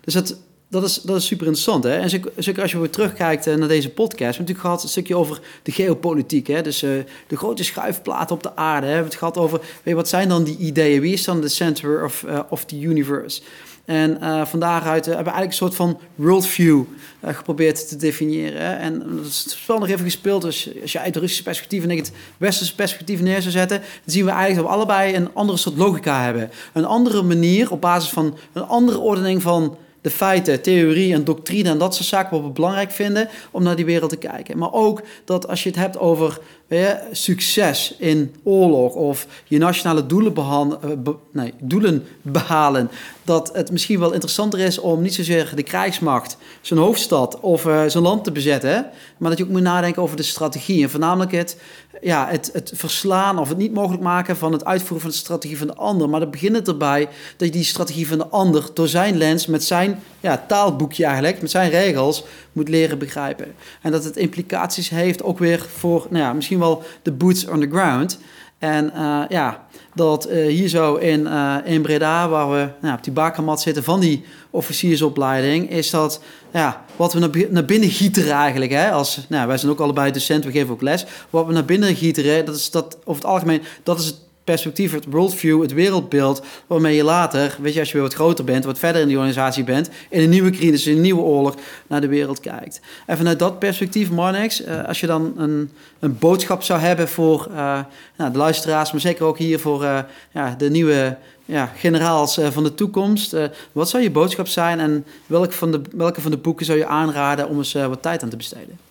dus dat, dat, is, dat is super interessant. Hè? En zeker, als je weer terugkijkt eh, naar deze podcast. We hebben natuurlijk gehad een stukje over de geopolitiek. Hè? Dus eh, de grote schuifplaten op de aarde. Hè? We hebben het gehad over, weet wat zijn dan die ideeën? Wie is dan de center of, eh, of the universe? En uh, van daaruit hebben we eigenlijk een soort van worldview geprobeerd te definiëren. En dat is het nog even gespeeld. Dus als je uit het Russische perspectief en ik het westerse perspectief neer zou zetten, dan zien we eigenlijk dat we allebei een andere soort logica hebben. Een andere manier op basis van een andere ordening van de feiten, theorie en doctrine en dat soort zaken wat we belangrijk vinden om naar die wereld te kijken. Maar ook dat als je het hebt over je, succes in oorlog of je nationale doelen, be nee, doelen behalen, dat het misschien wel interessanter is om niet zozeer de krijgsmacht, zijn hoofdstad of uh, zijn land te bezetten, maar dat je ook moet nadenken over de strategie en voornamelijk het, ja, het, het verslaan of het niet mogelijk maken van het uitvoeren van de strategie van de ander. Maar dat begint het erbij dat je die strategie van de ander door zijn lens, met zijn ja, taalboekje eigenlijk, met zijn regels, moet leren begrijpen. En dat het implicaties heeft ook weer voor, nou ja, misschien wel de boots on the ground. En uh, ja, dat uh, hier zo in, uh, in Breda, waar we nou, op die bakermat zitten van die officiersopleiding, is dat ja, wat we naar, binnen gieteren eigenlijk. Hè? Als, nou, wij zijn ook allebei docent, we geven ook les. Wat we naar binnen gieteren, dat is dat over het algemeen, dat is het perspectief, het worldview, het wereldbeeld, waarmee je later, weet je, als je weer wat groter bent, wat verder in die organisatie bent, in een nieuwe crisis, in een nieuwe oorlog, naar de wereld kijkt. En vanuit dat perspectief, Marnix, uh, als je dan een, een boodschap zou hebben voor uh, nou, de luisteraars, maar zeker ook hier voor uh, ja, de nieuwe ja, generaals van de toekomst, wat zou je boodschap zijn en van, de, welke van de boeken zou je aanraden om eens wat tijd aan te besteden?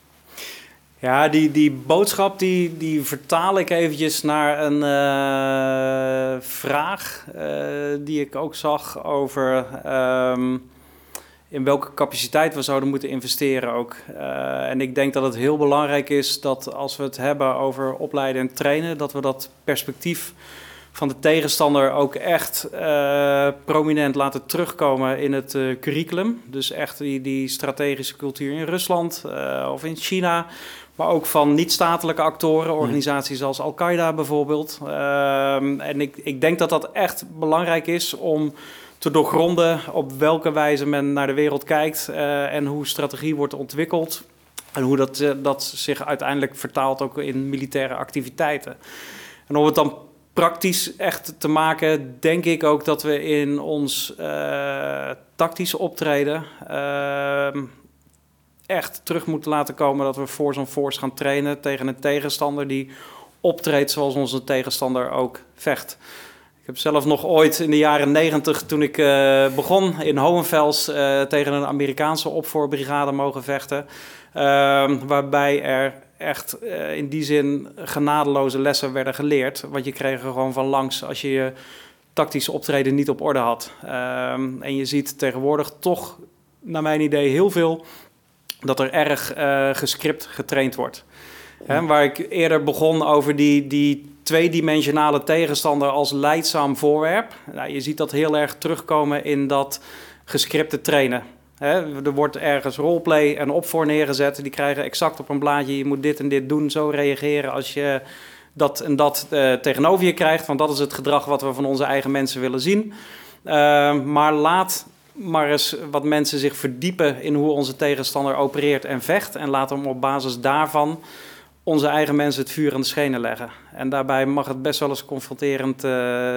Ja, die, die boodschap die, die vertaal ik eventjes naar een uh, vraag uh, die ik ook zag over um, in welke capaciteit we zouden moeten investeren ook. Uh, en ik denk dat het heel belangrijk is dat als we het hebben over opleiden en trainen, dat we dat perspectief van de tegenstander ook echt prominent laten terugkomen in het curriculum. Dus echt die, die strategische cultuur in Rusland of in China maar ook van niet-statelijke actoren, organisaties als Al-Qaeda bijvoorbeeld. Um, en ik, ik denk dat dat echt belangrijk is om te doorgronden op welke wijze men naar de wereld kijkt uh, en hoe strategie wordt ontwikkeld. En hoe dat, uh, dat zich uiteindelijk vertaalt ook in militaire activiteiten. En om het dan praktisch echt te maken, denk ik ook dat we in ons uh, tactische optreden ehm, echt terug moeten laten komen dat we force on force gaan trainen tegen een tegenstander die optreedt zoals onze tegenstander ook vecht. Ik heb zelf nog ooit in de jaren negentig, toen ik uh, begon in Hohenfels, uh, tegen een Amerikaanse opvoorbrigade mogen vechten. Uh, waarbij er echt uh, in die zin genadeloze lessen werden geleerd. Want je kreeg gewoon van langs als je je tactische optreden niet op orde had. Ehm, en je ziet tegenwoordig toch, naar mijn idee, heel veel dat er erg uh, gescript getraind wordt. Hè, waar ik eerder begon over die, die tweedimensionale tegenstander als leidzaam voorwerp. Nou, je ziet dat heel erg terugkomen in dat gescripte trainen. Er wordt ergens roleplay en opvoer neergezet. Die krijgen exact op een blaadje, je moet dit en dit doen, zo reageren als je dat en dat uh, tegenover je krijgt. Want dat is het gedrag wat we van onze eigen mensen willen zien. Uh, maar laat maar eens wat mensen zich verdiepen in hoe onze tegenstander opereert en vecht. En laten we op basis daarvan onze eigen mensen het vuur aan de schenen leggen. En daarbij mag het best wel eens confronterend uh,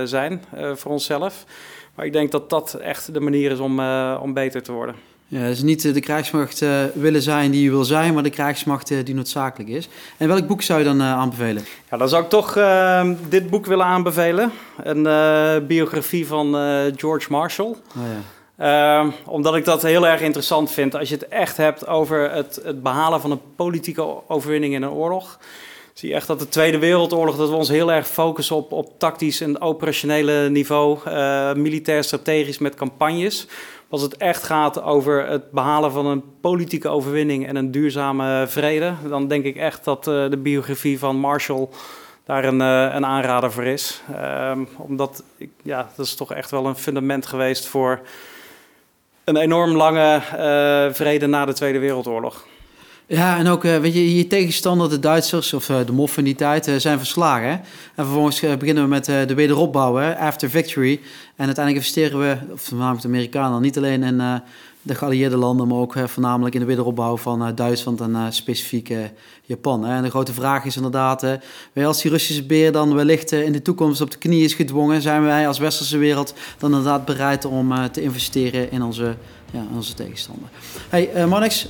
zijn uh, voor onszelf. Maar ik denk dat dat echt de manier is om, uh, om beter te worden. Ja, het is niet de krijgsmacht willen zijn die je wil zijn, maar de krijgsmacht die noodzakelijk is. En welk boek zou je dan aanbevelen? Ja, dan zou ik toch dit boek willen aanbevelen. Een biografie van George Marshall. Oh, ja. Uh, omdat ik dat heel erg interessant vind. Als je het echt hebt over het, het behalen van een politieke overwinning in een oorlog. zie je echt dat de Tweede Wereldoorlog, dat we ons heel erg focussen op, op tactisch en operationele niveau, uh, militair strategisch met campagnes. Als het echt gaat over het behalen van een politieke overwinning en een duurzame vrede, dan denk ik echt dat uh, de biografie van Marshall daar een, uh, een aanrader voor is. Um, omdat, ik, ja, dat is toch echt wel een fundament geweest voor een enorm lange vrede na de Tweede Wereldoorlog. Ja, en ook, uh, weet je, je tegenstander, de Duitsers of uh, de moffen in die tijd, zijn verslagen. En vervolgens beginnen we met de wederopbouw, after victory. En uiteindelijk investeren we, of voornamelijk de Amerikanen, niet alleen in de geallieerde landen, maar ook voornamelijk in de wederopbouw van Duitsland en specifiek Japan. En de grote vraag is inderdaad, als die Russische beer dan wellicht in de toekomst op de knie is gedwongen, zijn wij als westerse wereld dan inderdaad bereid om te investeren in onze, ja, onze tegenstander. Hey, Marnix,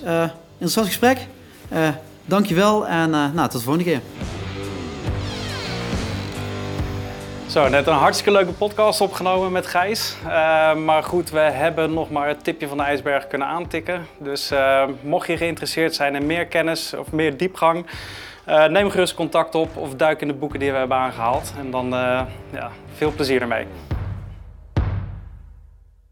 Interessant gesprek. Dankjewel en nou, tot de volgende keer. Zo, net een hartstikke leuke podcast opgenomen met Gijs. Uh, maar goed, we hebben nog maar het tipje van de ijsberg kunnen aantikken. Dus mocht je geïnteresseerd zijn in meer kennis of meer diepgang, neem gerust contact op of duik in de boeken die we hebben aangehaald. En dan ja, veel plezier ermee.